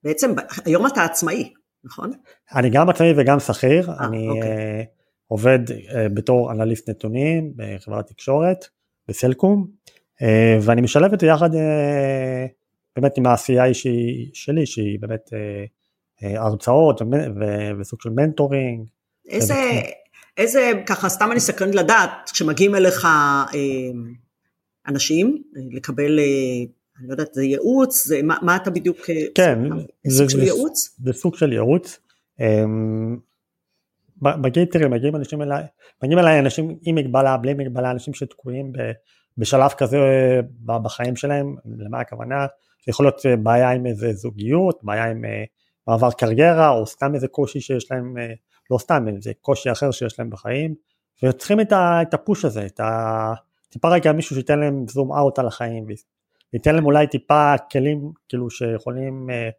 בעצם היום אתה עצמאי, נכון? אני גם עצמאי וגם שכיר, 아, אה, אני אוקיי. עובד בתור אנליסט נתונים בחברת תקשורת, בסלקום, ואני משלב את זה יחד באמת עם העשייה שלי, שהיא באמת הרצאות וסוג של מנטורינג. איזה, איזה, ככה סתם אני סקרנית לדעת, כשמגיעים אליך אה, אנשים, לקבל, אה, אני לא יודעת, זה ייעוץ, זה, מה, מה אתה בדיוק, אה, כן, זה, סוג זה, של ייעוץ? זה סוג של ייעוץ. אה, מגיעים, תראי, מגיעים אנשים אליי, מגיעים אליי אנשים עם מגבלה, בלי מגבלה, אנשים שתקועים בשלב כזה בחיים שלהם, למה הכוונה? זה יכול להיות בעיה עם איזה זוגיות, בעיה עם מעבר קריירה, או סתם איזה קושי שיש להם לא סתם, זה קושי אחר שיש להם בחיים, וצריכים את, ה, את הפוש הזה, את ה... טיפה רגע מישהו שייתן להם זום אאוט על החיים, וייתן להם אולי טיפה כלים כאילו שיכולים אה,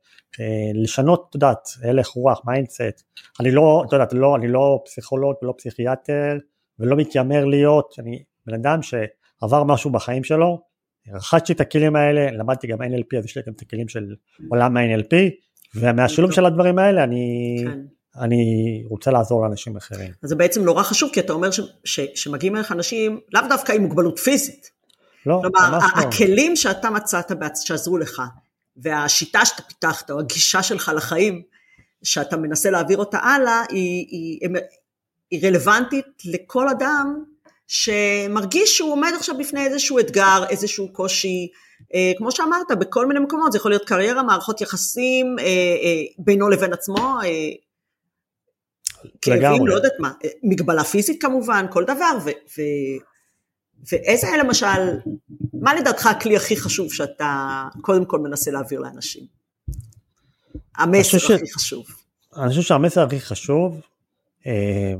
אה, לשנות, את יודעת, הלך רוח, mindset. אני לא, את יודעת, לא, אני לא פסיכולוג ולא פסיכיאטר, ולא מתיימר להיות, אני בן אדם שעבר משהו בחיים שלו, רכשתי את הכלים האלה, למדתי גם NLP, אז יש לי גם את הכלים של עולם ה-NLP, ומהשילוב של הדברים האלה אני... כן. אני רוצה לעזור לאנשים אחרים. אז זה בעצם נורא חשוב, כי אתה אומר ש, ש, שמגיעים אליך אנשים לאו דווקא עם מוגבלות פיזית. לא, כלומר, ממש לא. הכלים שאתה מצאת שעזרו לך, והשיטה שאתה פיתחת, או הגישה שלך לחיים, שאתה מנסה להעביר אותה הלאה, היא, היא, היא רלוונטית לכל אדם שמרגיש שהוא עומד עכשיו בפני איזשהו אתגר, איזשהו קושי, אה, כמו שאמרת, בכל מיני מקומות, זה יכול להיות קריירה, מערכות יחסים אה, אה, בינו לבין עצמו, אה, כאבים, לא יודעת מה, מגבלה פיזית כמובן, כל דבר, ו, ו, ואיזה למשל, מה לדעתך הכלי הכי חשוב שאתה קודם כל מנסה להעביר לאנשים? המסר הכי ש... חשוב. אני חושב שהמסר הכי חשוב, אה,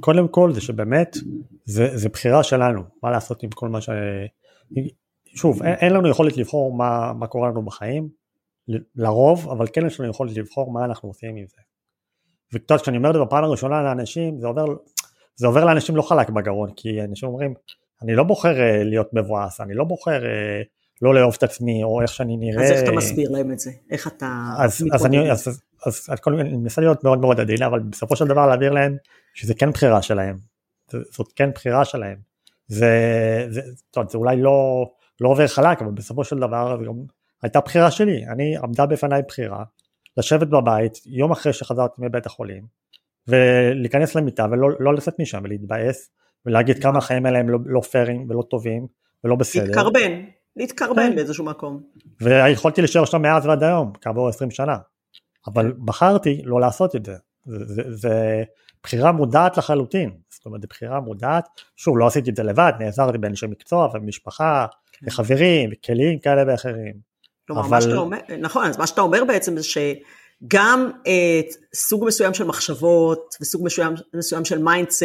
קודם כל זה שבאמת, זה, זה בחירה שלנו, מה לעשות עם כל מה ש... שוב, אין, אין לנו יכולת לבחור מה, מה קורה לנו בחיים, לרוב, אבל כן יש לנו יכולת לבחור מה אנחנו עושים עם זה. וקצת כשאני אומר את זה בפעם הראשונה לאנשים זה עובר, זה עובר לאנשים לא חלק בגרון כי אנשים אומרים אני לא בוחר uh, להיות מבואס, אני לא בוחר uh, לא לאהוב את עצמי או איך שאני נראה. אז איך אתה מסביר להם את זה? איך אתה אז, אז אני, אז, אז, אז, אז אני מנסה להיות מאוד מאוד עדין, אבל בסופו של דבר להעביר להם שזה כן בחירה שלהם, זאת כן בחירה שלהם. זה, זה, טוב, זה אולי לא, לא עובר חלק, אבל בסופו של דבר גם הייתה בחירה שלי, אני עמדה בפניי בחירה, לשבת בבית יום אחרי שחזרתי מבית החולים, ולהיכנס למיטה ולא לא לצאת משם ולהתבאס, ולהגיד כמה החיים האלה הם לא, לא פיירים ולא טובים ולא בסדר. להתקרבן, להתקרבן כן. באיזשהו מקום. ויכולתי להישאר שם מאז ועד היום, כעבור 20 שנה. אבל בחרתי לא לעשות את זה. זה, זה, זה בחירה מודעת לחלוטין, זאת אומרת, זו בחירה מודעת, שוב, לא עשיתי את זה לבד, נעזרתי באנשי מקצוע ומשפחה, כן. וחברים, וכלים כאלה ואחרים. כלומר, אבל... מה שאתה אומר, נכון, אז מה שאתה אומר בעצם זה שגם אה, סוג מסוים של מחשבות, וסוג מסוים, מסוים של mindset,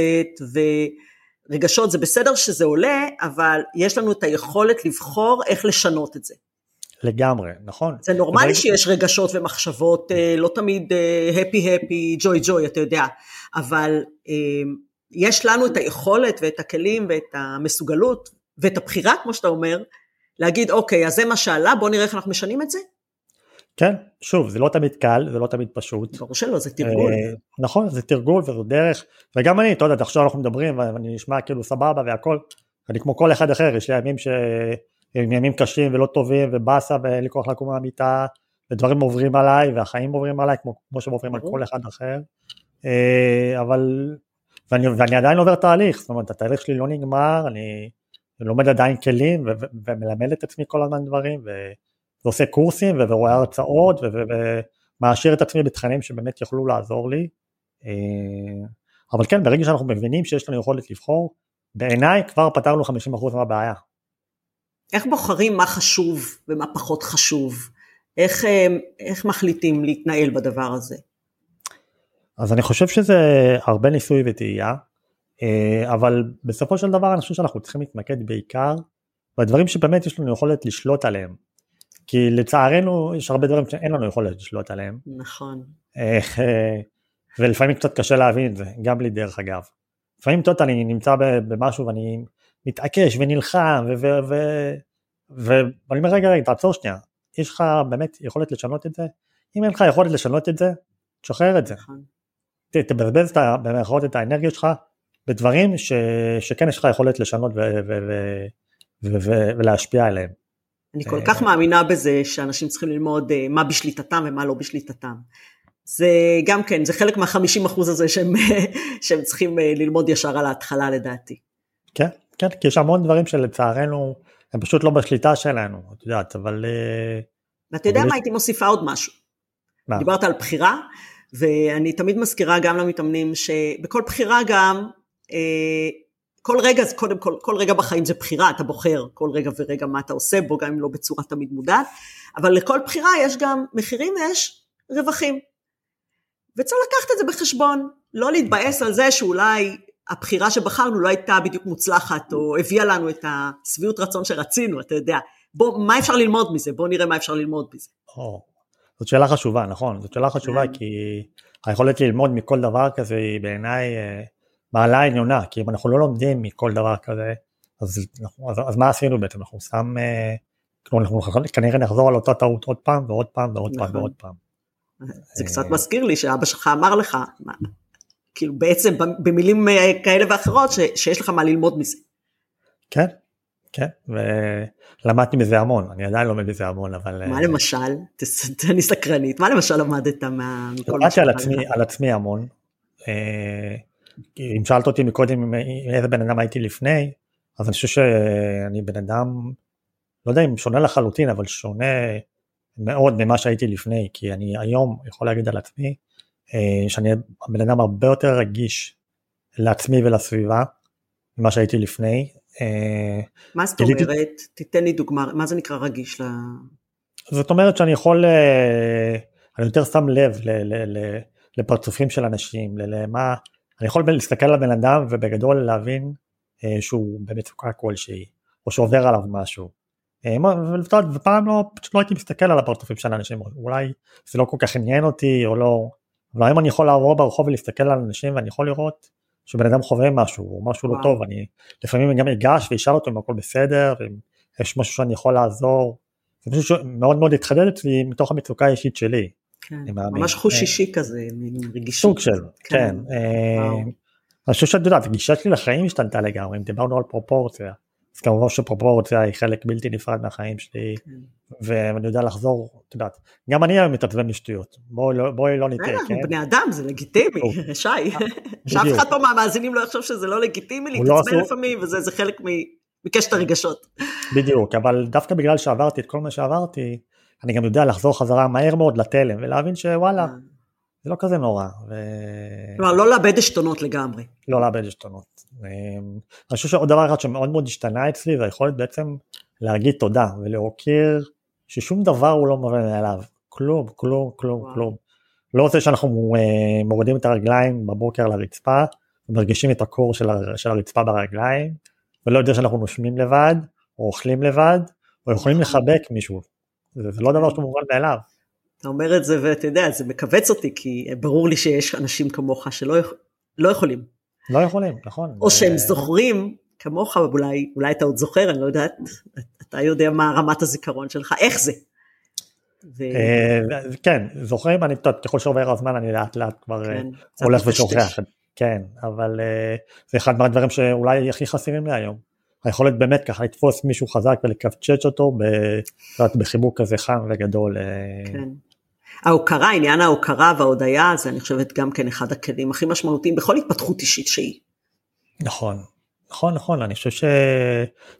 ורגשות, זה בסדר שזה עולה, אבל יש לנו את היכולת לבחור איך לשנות את זה. לגמרי, נכון. זה נורמלי ובא... שיש רגשות ומחשבות, אה, לא תמיד הפי הפי, ג'וי ג'וי, אתה יודע, אבל אה, יש לנו את היכולת ואת הכלים ואת המסוגלות ואת הבחירה, כמו שאתה אומר, להגיד, אוקיי, אז זה מה שעלה, בוא נראה איך אנחנו משנים את זה. כן, שוב, זה לא תמיד קל, זה לא תמיד פשוט. ברור שלא, זה תרגול. אה, נכון, זה תרגול וזו דרך, וגם אני, אתה יודע, עכשיו אנחנו מדברים ואני נשמע כאילו סבבה והכל, אני כמו כל אחד אחר, יש לי ימים ש... ימים קשים ולא טובים ובאסה ואין לי כוח לקום מהמיטה ודברים עוברים עליי והחיים עוברים עליי כמו, כמו שהם עוברים על כל אחד אחר אה, אבל ואני, ואני עדיין עובר תהליך זאת אומרת התהליך שלי לא נגמר אני לומד עדיין כלים ו- ו- ומלמד את עצמי כל הזמן דברים ו- ועושה קורסים ורואה הרצאות ומעשיר את עצמי בתכנים שבאמת יוכלו לעזור לי אה, אבל כן ברגע שאנחנו מבינים שיש לנו יכולת לבחור בעיניי כבר פתרנו 50% מהבעיה איך בוחרים מה חשוב ומה פחות חשוב? איך, אה, איך מחליטים להתנהל בדבר הזה? אז אני חושב שזה הרבה ניסוי וטעייה, אבל בסופו של דבר אני חושב שאנחנו צריכים להתמקד בעיקר בדברים שבאמת יש לנו יכולת לשלוט עליהם. כי לצערנו יש הרבה דברים שאין לנו יכולת לשלוט עליהם. נכון. אה, ולפעמים קצת קשה להבין את זה, גם לי דרך אגב. לפעמים טוט אני נמצא במשהו ואני מתעקש ונלחם ואני אומר רגע רגע תעצור שנייה יש לך באמת יכולת לשנות את זה אם אין לך יכולת לשנות את זה תשחרר את זה נכון. תבזבז במירכאות את האנרגיה שלך בדברים ש, שכן יש לך יכולת לשנות ו, ו, ו, ו, ו, ולהשפיע עליהם. אני כל כך מאמינה בזה שאנשים צריכים ללמוד אה, מה בשליטתם ומה לא בשליטתם. זה גם כן, זה חלק מהחמישים אחוז הזה שהם, שהם צריכים אה, ללמוד ישר על ההתחלה לדעתי. כן, כן, כי יש המון דברים שלצערנו הם פשוט לא בשליטה שלנו, את יודעת, אבל... אה, ואתה יודע מה, הייתי מוסיפה עוד משהו. מה? דיברת על בחירה, ואני תמיד מזכירה גם למתאמנים שבכל בחירה גם, אה, כל רגע, קודם כל, כל רגע בחיים זה בחירה, אתה בוחר כל רגע ורגע מה אתה עושה בו, גם אם לא בצורה תמיד מודעת, אבל לכל בחירה יש גם מחירים ויש רווחים. וצריך לקחת את זה בחשבון, לא להתבאס על זה שאולי הבחירה שבחרנו לא הייתה בדיוק מוצלחת, או הביאה לנו את השביעות רצון שרצינו, אתה יודע. בוא, מה אפשר ללמוד מזה? בוא נראה מה אפשר ללמוד מזה. או, זאת שאלה חשובה, נכון, זאת שאלה חשובה, כן. כי היכולת ללמוד מכל דבר כזה היא בעיניי אה, מעלה עניונה, כי אם אנחנו לא לומדים מכל דבר כזה, אז, אז, אז מה עשינו בעצם? אנחנו סתם, אה, אנחנו כנראה נחזור על אותה טעות עוד פעם ועוד פעם ועוד פעם נכון. ועוד פעם. זה קצת מזכיר לי שאבא שלך אמר לך, כאילו בעצם במילים אה, כאלה ואחרות ש, שיש לך מה ללמוד מזה. כן, כן, ולמדתי מזה המון, אני עדיין לומד מזה המון, אבל... מה למשל? אני סקרנית, מה למשל למדת מה... למדתי על עצמי, על עצמי המון. אם שאלת אותי מקודם איזה בן אדם הייתי לפני, אז אני חושב שאני בן אדם, לא יודע אם שונה לחלוטין, אבל שונה מאוד ממה שהייתי לפני, כי אני היום יכול להגיד על עצמי, אה, שאני בן אדם הרבה יותר רגיש לעצמי ולסביבה ממה שהייתי לפני. אה, מה זאת אומרת? תיתן לי דוגמה, מה זה נקרא רגיש? ל... זאת אומרת שאני יכול, אה, אני יותר שם לב לפרצופים של אנשים, למה, אני יכול להסתכל על בן אדם ובגדול להבין שהוא במצוקה כלשהי, או שעובר עליו משהו. ופעם לא, פשוט לא הייתי מסתכל על הפרצופים של אנשים, אולי זה לא כל כך עניין אותי, או לא, אבל היום אני יכול לעבור ברחוב ולהסתכל על אנשים ואני יכול לראות שבן אדם חווה משהו או משהו לא וואו. לא טוב, אני לפעמים גם אגש ואשאל אותו אם הכל בסדר, ואם יש משהו שאני יכול לעזור, זה משהו שמאוד מאוד התחדד אצלי מתוך המצוקה האישית שלי. כן, ממש חוש אה, אישי כזה, מין רגישות. סוג של, כן. כן. אה, אני חושב שאת יודעת, הגישה שלי לחיים השתנתה לגמרי, אם דיברנו על פרופורציה, אז כמובן שפרופורציה היא חלק בלתי נפרד מהחיים שלי, כן. ואני יודע לחזור, את יודעת, גם אני היום מתעצבן משטויות, בואי לא, לא נטעה, כן? אנחנו בני אדם, זה לגיטימי, שי, שאף אחד פה מהמאזינים לא יחשוב שזה לא לגיטימי לא להתעצבן לפעמים, וזה חלק מקשת הרגשות. בדיוק, אבל דווקא בגלל שעברתי את כל מה שעברתי, אני גם יודע לחזור חזרה מהר מאוד לתלם, ולהבין שוואלה, אה. זה לא כזה נורא. ו... כלומר, לא לאבד עשתונות לגמרי. לא לאבד עשתונות. אמ, אני חושב שעוד דבר אחד שמאוד מאוד השתנה אצלי, זה היכולת בעצם להגיד תודה ולהוקיר ששום דבר הוא לא מובן מאליו. כלום, כלום, כלום, וואו. כלום. לא זה שאנחנו אה, מורידים את הרגליים בבוקר לרצפה, ומרגישים את הקור של, הר... של הרצפה ברגליים, ולא יודע שאנחנו נושמים לבד, או אוכלים לבד, או יכולים נכון. לחבק מישהו. זה, זה לא דבר שהוא מובן מאליו. אתה אומר את זה ואתה יודע, זה מכווץ אותי, כי ברור לי שיש אנשים כמוך שלא לא יכולים. לא יכולים, נכון. או שהם זוכרים כמוך, אולי, אולי אתה עוד זוכר, אני לא יודעת, אתה יודע מה רמת הזיכרון שלך, איך זה. ו... אה, כן, זוכרים, אני, ככל שעובר הזמן אני לאט לאט כבר כן, אה, הולך ושוכח, כן, אבל אה, זה אחד מהדברים שאולי הכי חסרים לי היום. היכולת באמת ככה לתפוס מישהו חזק ולקפצ'ץ' אותו בחיבוק כזה חם וגדול. כן. ההוקרה, עניין ההוקרה וההודיה, זה אני חושבת גם כן אחד הכלים הכי משמעותיים בכל התפתחות אישית שהיא. נכון, נכון, נכון, אני חושב ש...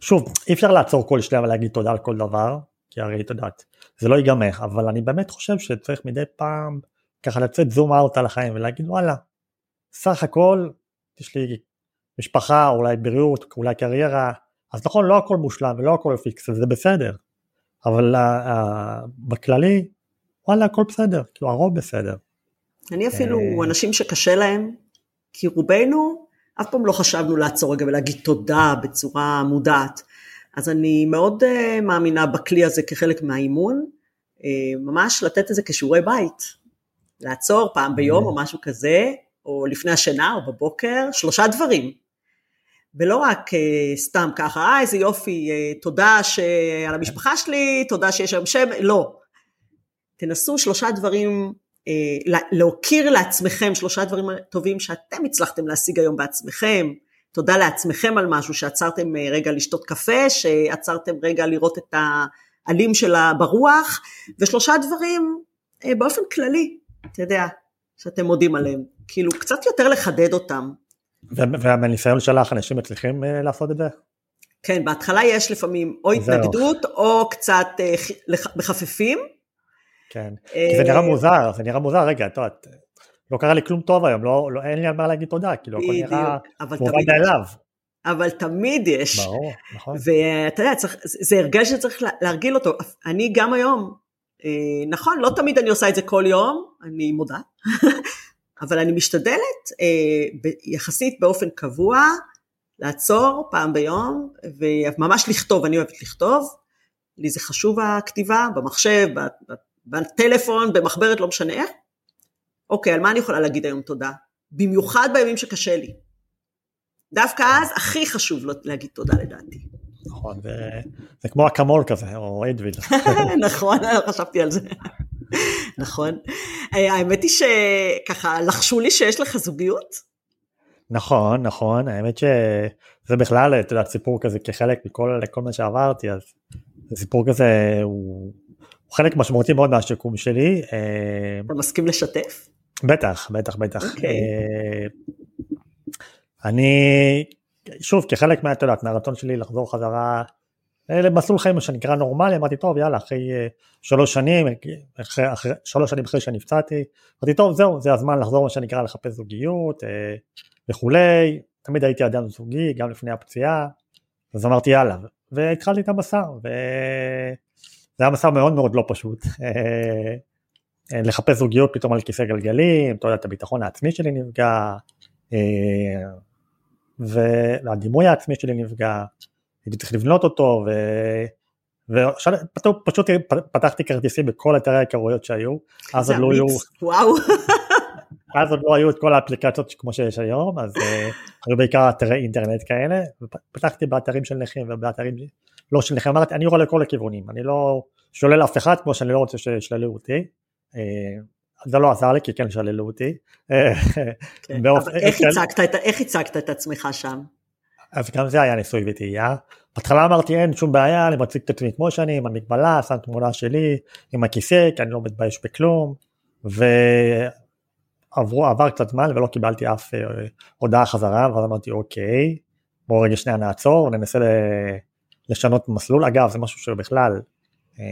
שוב, אי אפשר לעצור כל שנייה ולהגיד תודה על כל דבר, כי הרי את יודעת, זה לא ייגמר, אבל אני באמת חושב שצריך מדי פעם ככה לצאת זום אאוט על החיים ולהגיד וואלה, סך הכל יש לי משפחה, אולי בריאות, אולי קריירה, אז נכון, לא הכל מושלם ולא הכל פיקס, זה בסדר, אבל uh, uh, בכללי וואלה הכל בסדר, כאילו הרוב בסדר. אני אפילו, אה. אנשים שקשה להם, כי רובנו אף פעם לא חשבנו לעצור רגע ולהגיד תודה בצורה מודעת. אז אני מאוד uh, מאמינה בכלי הזה כחלק מהאימון, uh, ממש לתת את זה כשיעורי בית. לעצור פעם ביום או משהו כזה, או לפני השינה או בבוקר, שלושה דברים. ולא רק uh, סתם ככה, אה איזה יופי, uh, תודה על המשפחה שלי, תודה שיש היום שם, לא. תנסו שלושה דברים, אה, להוקיר לעצמכם שלושה דברים טובים שאתם הצלחתם להשיג היום בעצמכם, תודה לעצמכם על משהו שעצרתם אה, רגע לשתות קפה, שעצרתם רגע לראות את העלים שלה ברוח, ושלושה דברים אה, באופן כללי, אתה יודע, שאתם מודים עליהם, כאילו קצת יותר לחדד אותם. ומניסיון שלך אנשים מצליחים לעשות את זה? כן, בהתחלה יש לפעמים או התנגדות או קצת מחפפים, כן, כי זה נראה אה, מוזר, זה נראה מוזר, רגע, את יודעת, לא קרה לי כלום טוב היום, לא, לא, אין לי על מה להגיד תודה, כאילו הכל נראה מובן מאליו. אבל תמיד יש. ברור, נכון. ואתה יודע, צריך, זה הרגל שצריך להרגיל אותו. אני גם היום, אה, נכון, לא תמיד אני עושה את זה כל יום, אני מודה, אבל אני משתדלת אה, יחסית באופן קבוע, לעצור פעם ביום, וממש לכתוב, אני אוהבת לכתוב, לי זה חשוב הכתיבה, במחשב, בטלפון, במחברת, לא משנה איך. אוקיי, על מה אני יכולה להגיד היום תודה? במיוחד בימים שקשה לי. דווקא אז הכי חשוב להגיד תודה לדעתי. נכון, זה כמו אקמול כזה, או אדוויל. נכון, חשבתי על זה. נכון. אה, האמת היא שככה לחשו לי שיש לך זוגיות. נכון, נכון, האמת שזה בכלל, אתה יודע, סיפור כזה כחלק מכל מה שעברתי, אז סיפור כזה, הוא הוא חלק משמעותי מאוד מהשיקום שלי. אה, אתה מסכים לשתף? בטח, בטח, בטח. Okay. אוקיי. אה, אני, שוב, כחלק מה, את יודעת, מהרצון שלי לחזור חזרה למסלול חיים שנקרא נורמלי, אמרתי, טוב, יאללה, אחרי שלוש שנים, אחרי, אחרי, שלוש שנים אחרי שנפצעתי, אמרתי, טוב, זהו, זה הזמן לחזור, מה שנקרא, לחפש זוגיות וכולי, תמיד הייתי אדם זוגי, גם לפני הפציעה, אז אמרתי, יאללה, והתחלתי את המסע, ו... זה היה מסע מאוד מאוד לא פשוט. אה, אה, לחפש זוגיות פתאום על כיסא גלגלים, אתה יודע, את הביטחון העצמי שלי נפגע, אה, והדימוי העצמי שלי נפגע, הייתי צריך לבנות אותו, ו... ופשוט פתחתי כרטיסים בכל אתרי ההיכרויות שהיו, אז עוד לא היו, וואו, אז עוד לא היו את כל האפליקציות כמו שיש היום, אז היו בעיקר אתרי אינטרנט כאלה, ופתחתי באתרים של נכים ובאתרים לא שלכם, אמרתי, אני רואה לכל הכיוונים, אני לא שולל אף אחד כמו שאני לא רוצה שישללו אותי. זה לא עזר לי כי כן שללו אותי. כן, אבל איך הצגת, איך הצגת את עצמך שם? אז גם זה היה ניסוי וטעייה. בהתחלה אמרתי אין שום בעיה, אני מציג את עצמי כמו שאני, עם המגבלה, שם תמונה שלי, עם הכיסא, כי אני לא מתבייש בכלום. ועבר קצת זמן ולא קיבלתי אף אה, הודעה חזרה, ואז אמרתי אוקיי, בואו רגע שנייה נעצור, ננסה לשנות מסלול. אגב, זה משהו שבכלל, אה,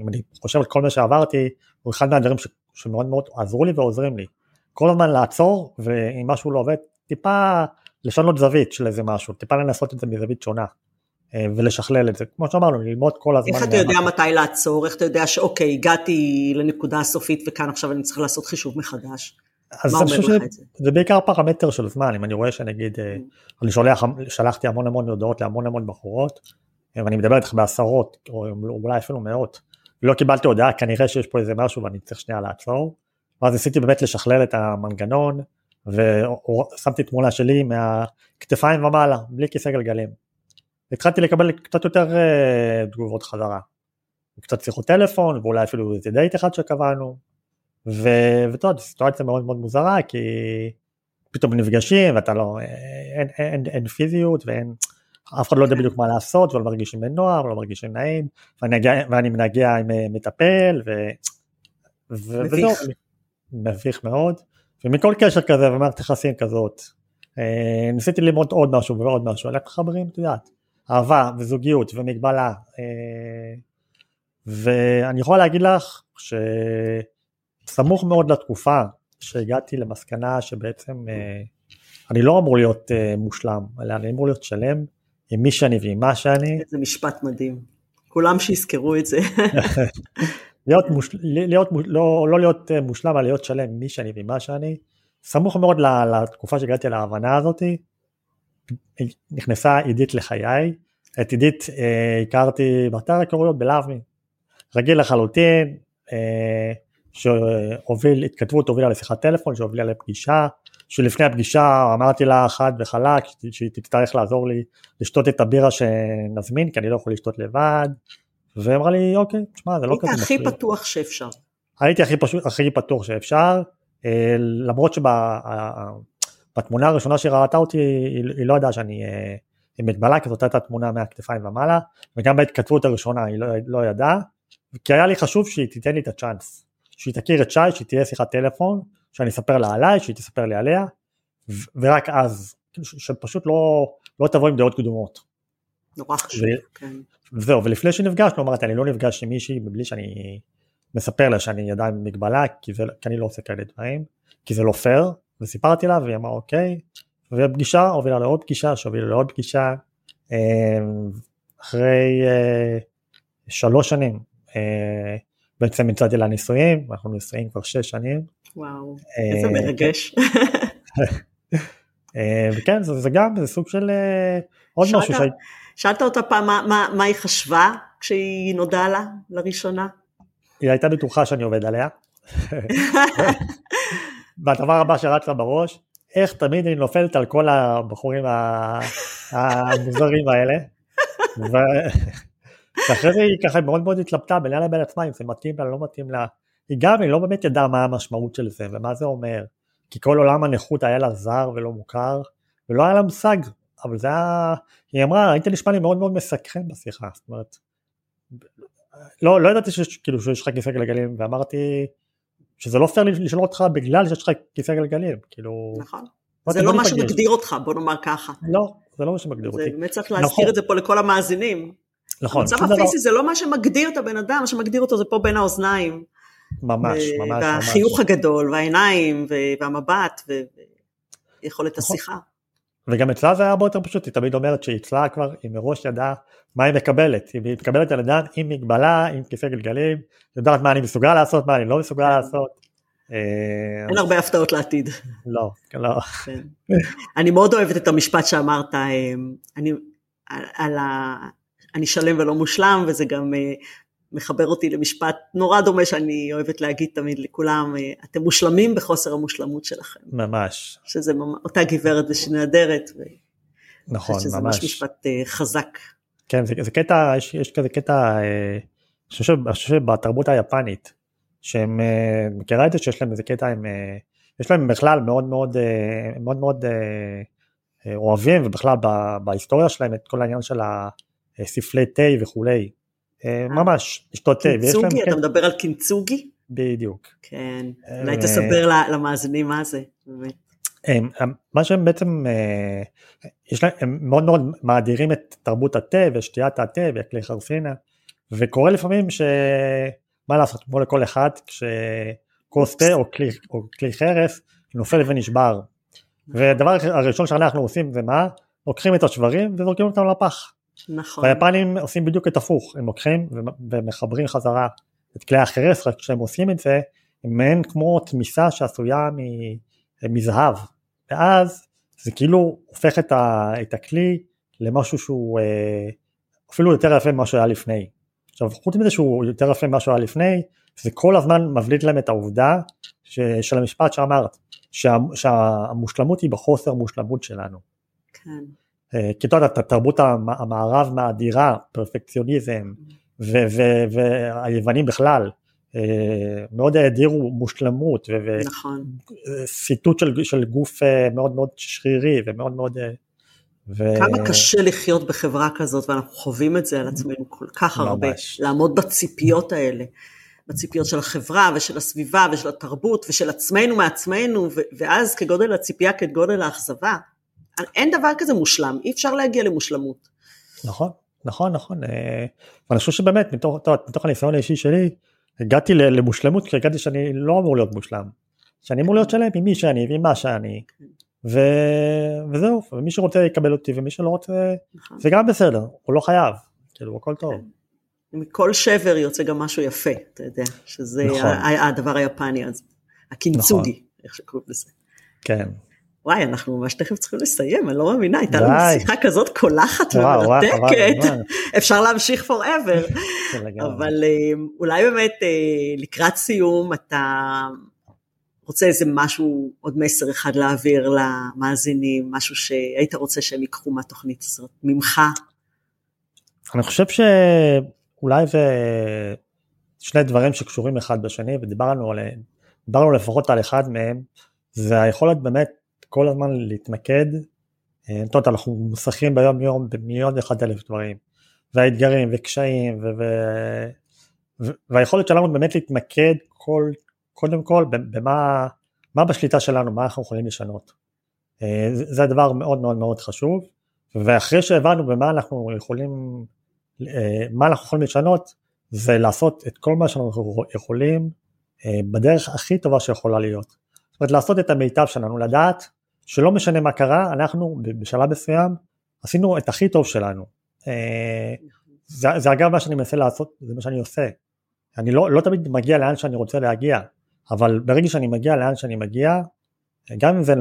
אם אני חושב על כל מה שעברתי, הוא אחד מהדברים שמאוד מאוד עזרו לי ועוזרים לי. כל הזמן לעצור, ואם משהו לא עובד, טיפה לשנות זווית של איזה משהו, טיפה לנסות את זה מזווית שונה. אה, ולשכלל את זה, כמו שאמרנו, ללמוד כל הזמן. איך אתה יודע מתי לעצור, איך אתה יודע שאוקיי, הגעתי לנקודה הסופית וכאן עכשיו אני צריך לעשות חישוב מחדש. אז מה אומר לך את זה? זה בעיקר פרמטר של זמן, אם אני רואה שנגיד, אה, mm. אני שולח, שלחתי המון המון הודעות להמון המון בחורות, אה, ואני מדבר איתך בעשרות, או אולי אפילו מאות, ולא קיבלתי הודעה, כנראה שיש פה איזה משהו ואני צריך שנייה לעצור, ואז ניסיתי באמת לשכלל את המנגנון, ושמתי תמונה שלי מהכתפיים ומעלה, בלי כיסא גלגלים. התחלתי לקבל קצת יותר uh, תגובות חזרה. קצת שיחות טלפון, ואולי אפילו איזה דייט אחד שקבענו. ואתה יודע, זו סיטואציה מאוד מאוד מוזרה, כי פתאום נפגשים ואתה לא, אין, אין, אין, אין פיזיות ואין, אף אחד לא יודע בדיוק מה לעשות ולא מרגישים בנוער ולא מרגישים נעים, ואני, ואני עם אה, מטפל, ו, ו, וזהו, מביך מאוד. ומכל קשר כזה ומערכת יחסים כזאת, אה, ניסיתי ללמוד עוד משהו ועוד משהו, איך מחברים, את יודעת, אהבה וזוגיות ומגבלה, אה, ואני יכול להגיד לך שסמוך מאוד לתקופה שהגעתי למסקנה שבעצם אה, אני לא אמור להיות מושלם, אלא אני אמור להיות שלם עם מי שאני ועם מה שאני. איזה משפט מדהים, כולם שיזכרו את זה. להיות מוש... להיות, לא, לא להיות אה, מושלם, אבל להיות שלם מי שאני ומה שאני. סמוך מאוד לתקופה שהגעתי להבנה הזאתי, נכנסה עידית לחיי, את עידית אה, הכרתי באתר הכרויות בלאבמי, רגיל לחלוטין, אה, שהוביל, התכתבות הובילה לשיחת טלפון שהובילה לפגישה, שלפני הפגישה אמרתי לה חד וחלק שהיא תצטרך לעזור לי לשתות את הבירה שנזמין כי אני לא יכול לשתות לבד, והיא אמרה לי אוקיי, תשמע זה לא כזה מפריע. היית הכי פתוח שאפשר. הייתי הכי, פשוט, הכי פתוח שאפשר, אה, למרות שבתמונה הראשונה שהיא ראתה אותי היא, היא לא ידעה שאני אה, עם מגבלה, כי זאת הייתה תמונה מהכתפיים ומעלה, וגם בהתכתבות הראשונה היא לא, לא ידעה, כי היה לי חשוב שהיא תיתן לי את הצ'אנס, שהיא תכיר את שי, שהיא תהיה שיחת טלפון, שאני אספר לה עליי, שהיא תספר לי עליה, ורק אז, שפשוט לא, לא תבוא עם דעות קדומות. נורא חשוב, כן. וזהו, ולפני שנפגשנו אמרתי אני לא נפגש עם מישהי מבלי שאני מספר לה שאני עדיין במגבלה, כי, זה, כי אני לא עושה כאלה דברים, כי זה לא פייר, וסיפרתי לה והיא אמרה אוקיי, ופגישה הובילה לעוד פגישה שהובילה לעוד פגישה, אמ, אחרי אה, שלוש שנים אה, בעצם מצאתי לה נישואים, אנחנו נישואים כבר שש שנים. וואו, אה, איזה מרגש. וכן, זה, זה גם, זה סוג של עוד משהו. שאלת אותה פעם מה, מה, מה היא חשבה כשהיא נודעה לה לראשונה? היא הייתה בטוחה שאני עובד עליה. והדבר הבא שרץ לה בראש, איך תמיד אני נופלת על כל הבחורים המוזרים האלה. ואחרי זה היא ככה מאוד מאוד התלבטה בינה לבין עצמה אם זה מתאים לה לא מתאים לה. היא גם, היא לא באמת ידעה מה המשמעות של זה ומה זה אומר. כי כל עולם הנכות היה לה זר ולא מוכר, ולא היה לה מושג אבל זה היה, היא אמרה, היית נשמע לי מאוד מאוד מסקרן בשיחה, זאת אומרת, לא, לא ידעתי שיש, כאילו, שיש לך כיסא גלגלים, ואמרתי שזה לא פייר לשאול אותך בגלל שיש לך כיסא גלגלים, כאילו... נכון. זה לא מה שמגדיר אותך, בוא נאמר ככה. לא, זה לא מה שמגדיר אותי. זה באמת צריך להזכיר נכון. את זה פה לכל המאזינים. נכון. המצב הפיזי זה לא מה שמגדיר את הבן אדם, מה שמגדיר אותו זה פה בין האוזניים. ממש, ממש. והחיוך הגדול, והעיניים, והמבט, ויכולת נכון. השיחה. וגם אצלה זה היה הרבה יותר פשוט, היא תמיד אומרת שאצלה כבר, היא מראש ידעה מה היא מקבלת, היא מקבלת על ידן עם מגבלה, עם כיסא גלגלים, יודעת מה אני מסוגל לעשות, מה אני לא מסוגל לעשות. אה, אין הרבה הפתעות לעתיד. לא, לא. כן. אני מאוד אוהבת את המשפט שאמרת, אה, אני, על ה... אני שלם ולא מושלם, וזה גם אה, מחבר אותי למשפט נורא דומה שאני אוהבת להגיד תמיד לכולם, אה, אתם מושלמים בחוסר המושלמות שלכם. ממש. שזה ממש, אותה גברת ושנהדרת. נכון, שזה ממש. שזה ממש משפט uh, חזק. כן, זה, זה קטע, יש, יש כזה קטע, אה, אני חושב, שבתרבות היפנית, שהם, אה, מכירה את זה שיש להם איזה קטע, הם, אה, יש להם בכלל מאוד מאוד, אה, מאוד מאוד אה, אה, אוהבים, ובכלל בהיסטוריה שלהם את כל העניין של הספלי תה וכולי. אה, ממש, לשתות תה. קינצוגי, אתה קטע- מדבר על קינצוגי? בדיוק. כן, אה, אולי תספר למאזינים מה זה, באמת. מה שהם בעצם, אה, יש להם, הם מאוד מאוד מאדירים את תרבות התה ושתיית התה והכלי חרסינה, וקורה לפעמים שמה לעשות, כמו לכל אחד, כשכוס תה או כלי, או כלי חרס נופל ונשבר. והדבר הראשון שאנחנו עושים זה מה? לוקחים את השברים וזורקים אותם לפח. נכון. והיפנים עושים בדיוק את הפוך, הם לוקחים ומחברים חזרה את כלי החרס, רק כשהם עושים את זה, הם מעין כמו תמיסה שעשויה מזהב, ואז זה כאילו הופך את, ה, את הכלי למשהו שהוא אה, אפילו יותר יפה ממה שהיה לפני. עכשיו חוץ מזה שהוא יותר יפה ממה שהיה לפני, זה כל הזמן מבליט להם את העובדה ש, של המשפט שאמרת, שה, שהמושלמות היא בחוסר מושלמות שלנו. כן. אה, כי אתה יודע, המ- המערב מאדירה, פרפקציוניזם, והיוונים בכלל, אה, מאוד האדירו מושלמות נכון. וסיטוט של, של גוף אה, מאוד מאוד שרירי ומאוד מאוד... ו... כמה קשה לחיות בחברה כזאת, ואנחנו חווים את זה על עצמנו כל כך הרבה, ממש. לעמוד בציפיות האלה, בציפיות של החברה ושל הסביבה ושל התרבות ושל עצמנו מעצמנו, ואז כגודל הציפייה כגודל האכזבה. אין דבר כזה מושלם, אי אפשר להגיע למושלמות. נכון, נכון, נכון. אה, ואני חושב שבאמת, מתוך, יודע, מתוך הניסיון האישי שלי, הגעתי למושלמות כי הגעתי שאני לא אמור להיות מושלם. שאני אמור להיות שלם עם מי שאני ועם מה שאני. ו... וזהו, ומי שרוצה יקבל אותי ומי שלא רוצה, נכון. זה גם בסדר, הוא לא חייב, כאילו הכל טוב. מכל שבר יוצא גם משהו יפה, אתה יודע, שזה נכון. הדבר היפני הזה, הקינצוגי, איך שקוראים לזה. כן. וואי, אנחנו ממש תכף צריכים לסיים, אני לא מאמינה, הייתה לנו. שיחה כזאת קולחת ומרתקת. אפשר להמשיך forever. אבל אה, אולי באמת אה, לקראת סיום אתה רוצה איזה משהו, עוד מסר אחד להעביר למאזינים, משהו שהיית רוצה שהם ייקחו מהתוכנית הזאת, ממך, אני חושב שאולי זה שני דברים שקשורים אחד בשני ודיברנו עליהם, דיברנו לפחות על אחד מהם, זה היכולת באמת כל הזמן להתמקד, אה, אתה יודע, אנחנו מוסכים ביום יום במיליון ואחד אלף דברים, והאתגרים וקשיים ו- ו- והיכולת שלנו באמת להתמקד כל, קודם כל במה מה בשליטה שלנו, מה אנחנו יכולים לשנות. אה, זה הדבר מאוד מאוד מאוד חשוב, ואחרי שהבנו במה אנחנו יכולים, אה, מה אנחנו יכולים לשנות, זה לעשות את כל מה שאנחנו יכולים אה, בדרך הכי טובה שיכולה להיות. זאת אומרת לעשות את המיטב שלנו, לדעת שלא משנה מה קרה, אנחנו בשלב מסוים עשינו את הכי טוב שלנו. אה, זה, זה אגב מה שאני מנסה לעשות, זה מה שאני עושה. אני לא, לא תמיד מגיע לאן שאני רוצה להגיע, אבל ברגע שאני מגיע לאן שאני מגיע, גם אם זה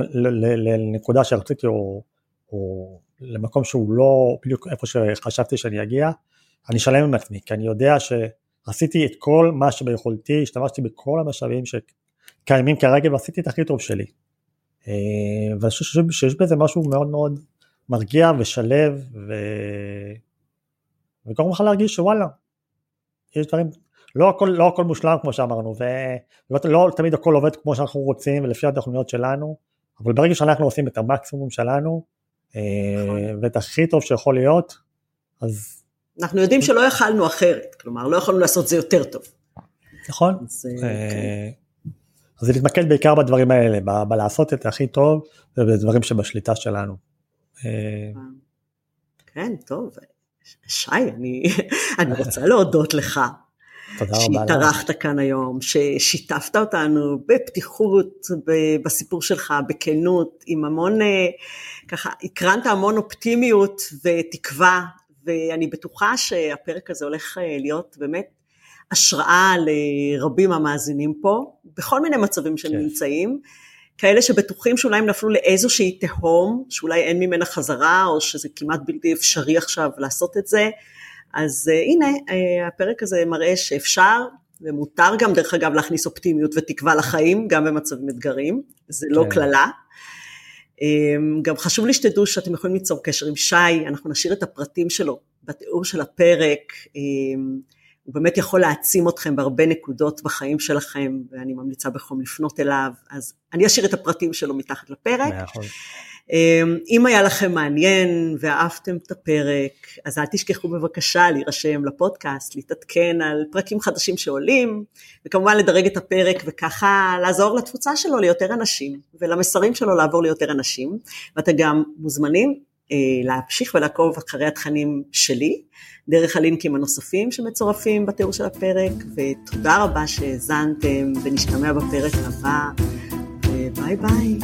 לנקודה שרציתי או, או למקום שהוא לא בדיוק איפה שחשבתי שאני אגיע, אני שלם עם עצמי, כי אני יודע שעשיתי את כל מה שביכולתי, השתמשתי בכל המשאבים שקיימים כרגע ועשיתי את הכי טוב שלי. אה, ואני חושב שיש- בזה משהו מאוד מאוד מרגיע ושלב ו... וגורם לך להרגיש שוואלה, יש דברים, לא הכל, לא הכל מושלם כמו שאמרנו, ולא לא תמיד הכל עובד כמו שאנחנו רוצים ולפי התוכניות שלנו, אבל ברגע שאנחנו עושים את המקסימום שלנו, אה, ואת הכי טוב שיכול להיות, אז אנחנו יודעים שלא יכלנו אחרת, כלומר לא יכולנו לעשות זה יותר טוב. נכון, אז, אה, כן. אז להתמקד בעיקר בדברים האלה, ב- בלעשות את הכי טוב ובדברים שבשליטה שלנו. אה, כן, טוב. שי, אני, אני רוצה להודות לך. שהתארחת כאן היום, ששיתפת אותנו בפתיחות בסיפור שלך, בכנות, עם המון, אה, ככה, הקרנת המון אופטימיות ותקווה, ואני בטוחה שהפרק הזה הולך אה, להיות באמת השראה לרבים המאזינים פה, בכל מיני מצבים שהם כן. נמצאים. כאלה שבטוחים שאולי הם נפלו לאיזושהי תהום, שאולי אין ממנה חזרה, או שזה כמעט בלתי אפשרי עכשיו לעשות את זה. אז uh, הנה, uh, הפרק הזה מראה שאפשר, ומותר גם דרך אגב להכניס אופטימיות ותקווה לחיים, גם במצבים אתגרים, זה לא כן. קללה. Um, גם חשוב לי שתדעו שאתם יכולים ליצור קשר עם שי, אנחנו נשאיר את הפרטים שלו בתיאור של הפרק, הוא באמת יכול להעצים אתכם בהרבה נקודות בחיים שלכם, ואני ממליצה בחום לפנות אליו, אז אני אשאיר את הפרטים שלו מתחת לפרק. אמ, אם היה לכם מעניין ואהבתם את הפרק, אז אל תשכחו בבקשה להירשם לפודקאסט, להתעדכן על פרקים חדשים שעולים, וכמובן לדרג את הפרק וככה לעזור לתפוצה שלו ליותר אנשים, ולמסרים שלו לעבור ליותר אנשים, ואתם גם מוזמנים אה, להמשיך ולעקוב אחרי התכנים שלי, דרך הלינקים הנוספים שמצורפים בתיאור של הפרק, ותודה רבה שהאזנתם, ונשתמע בפרק הבא, וביי ביי.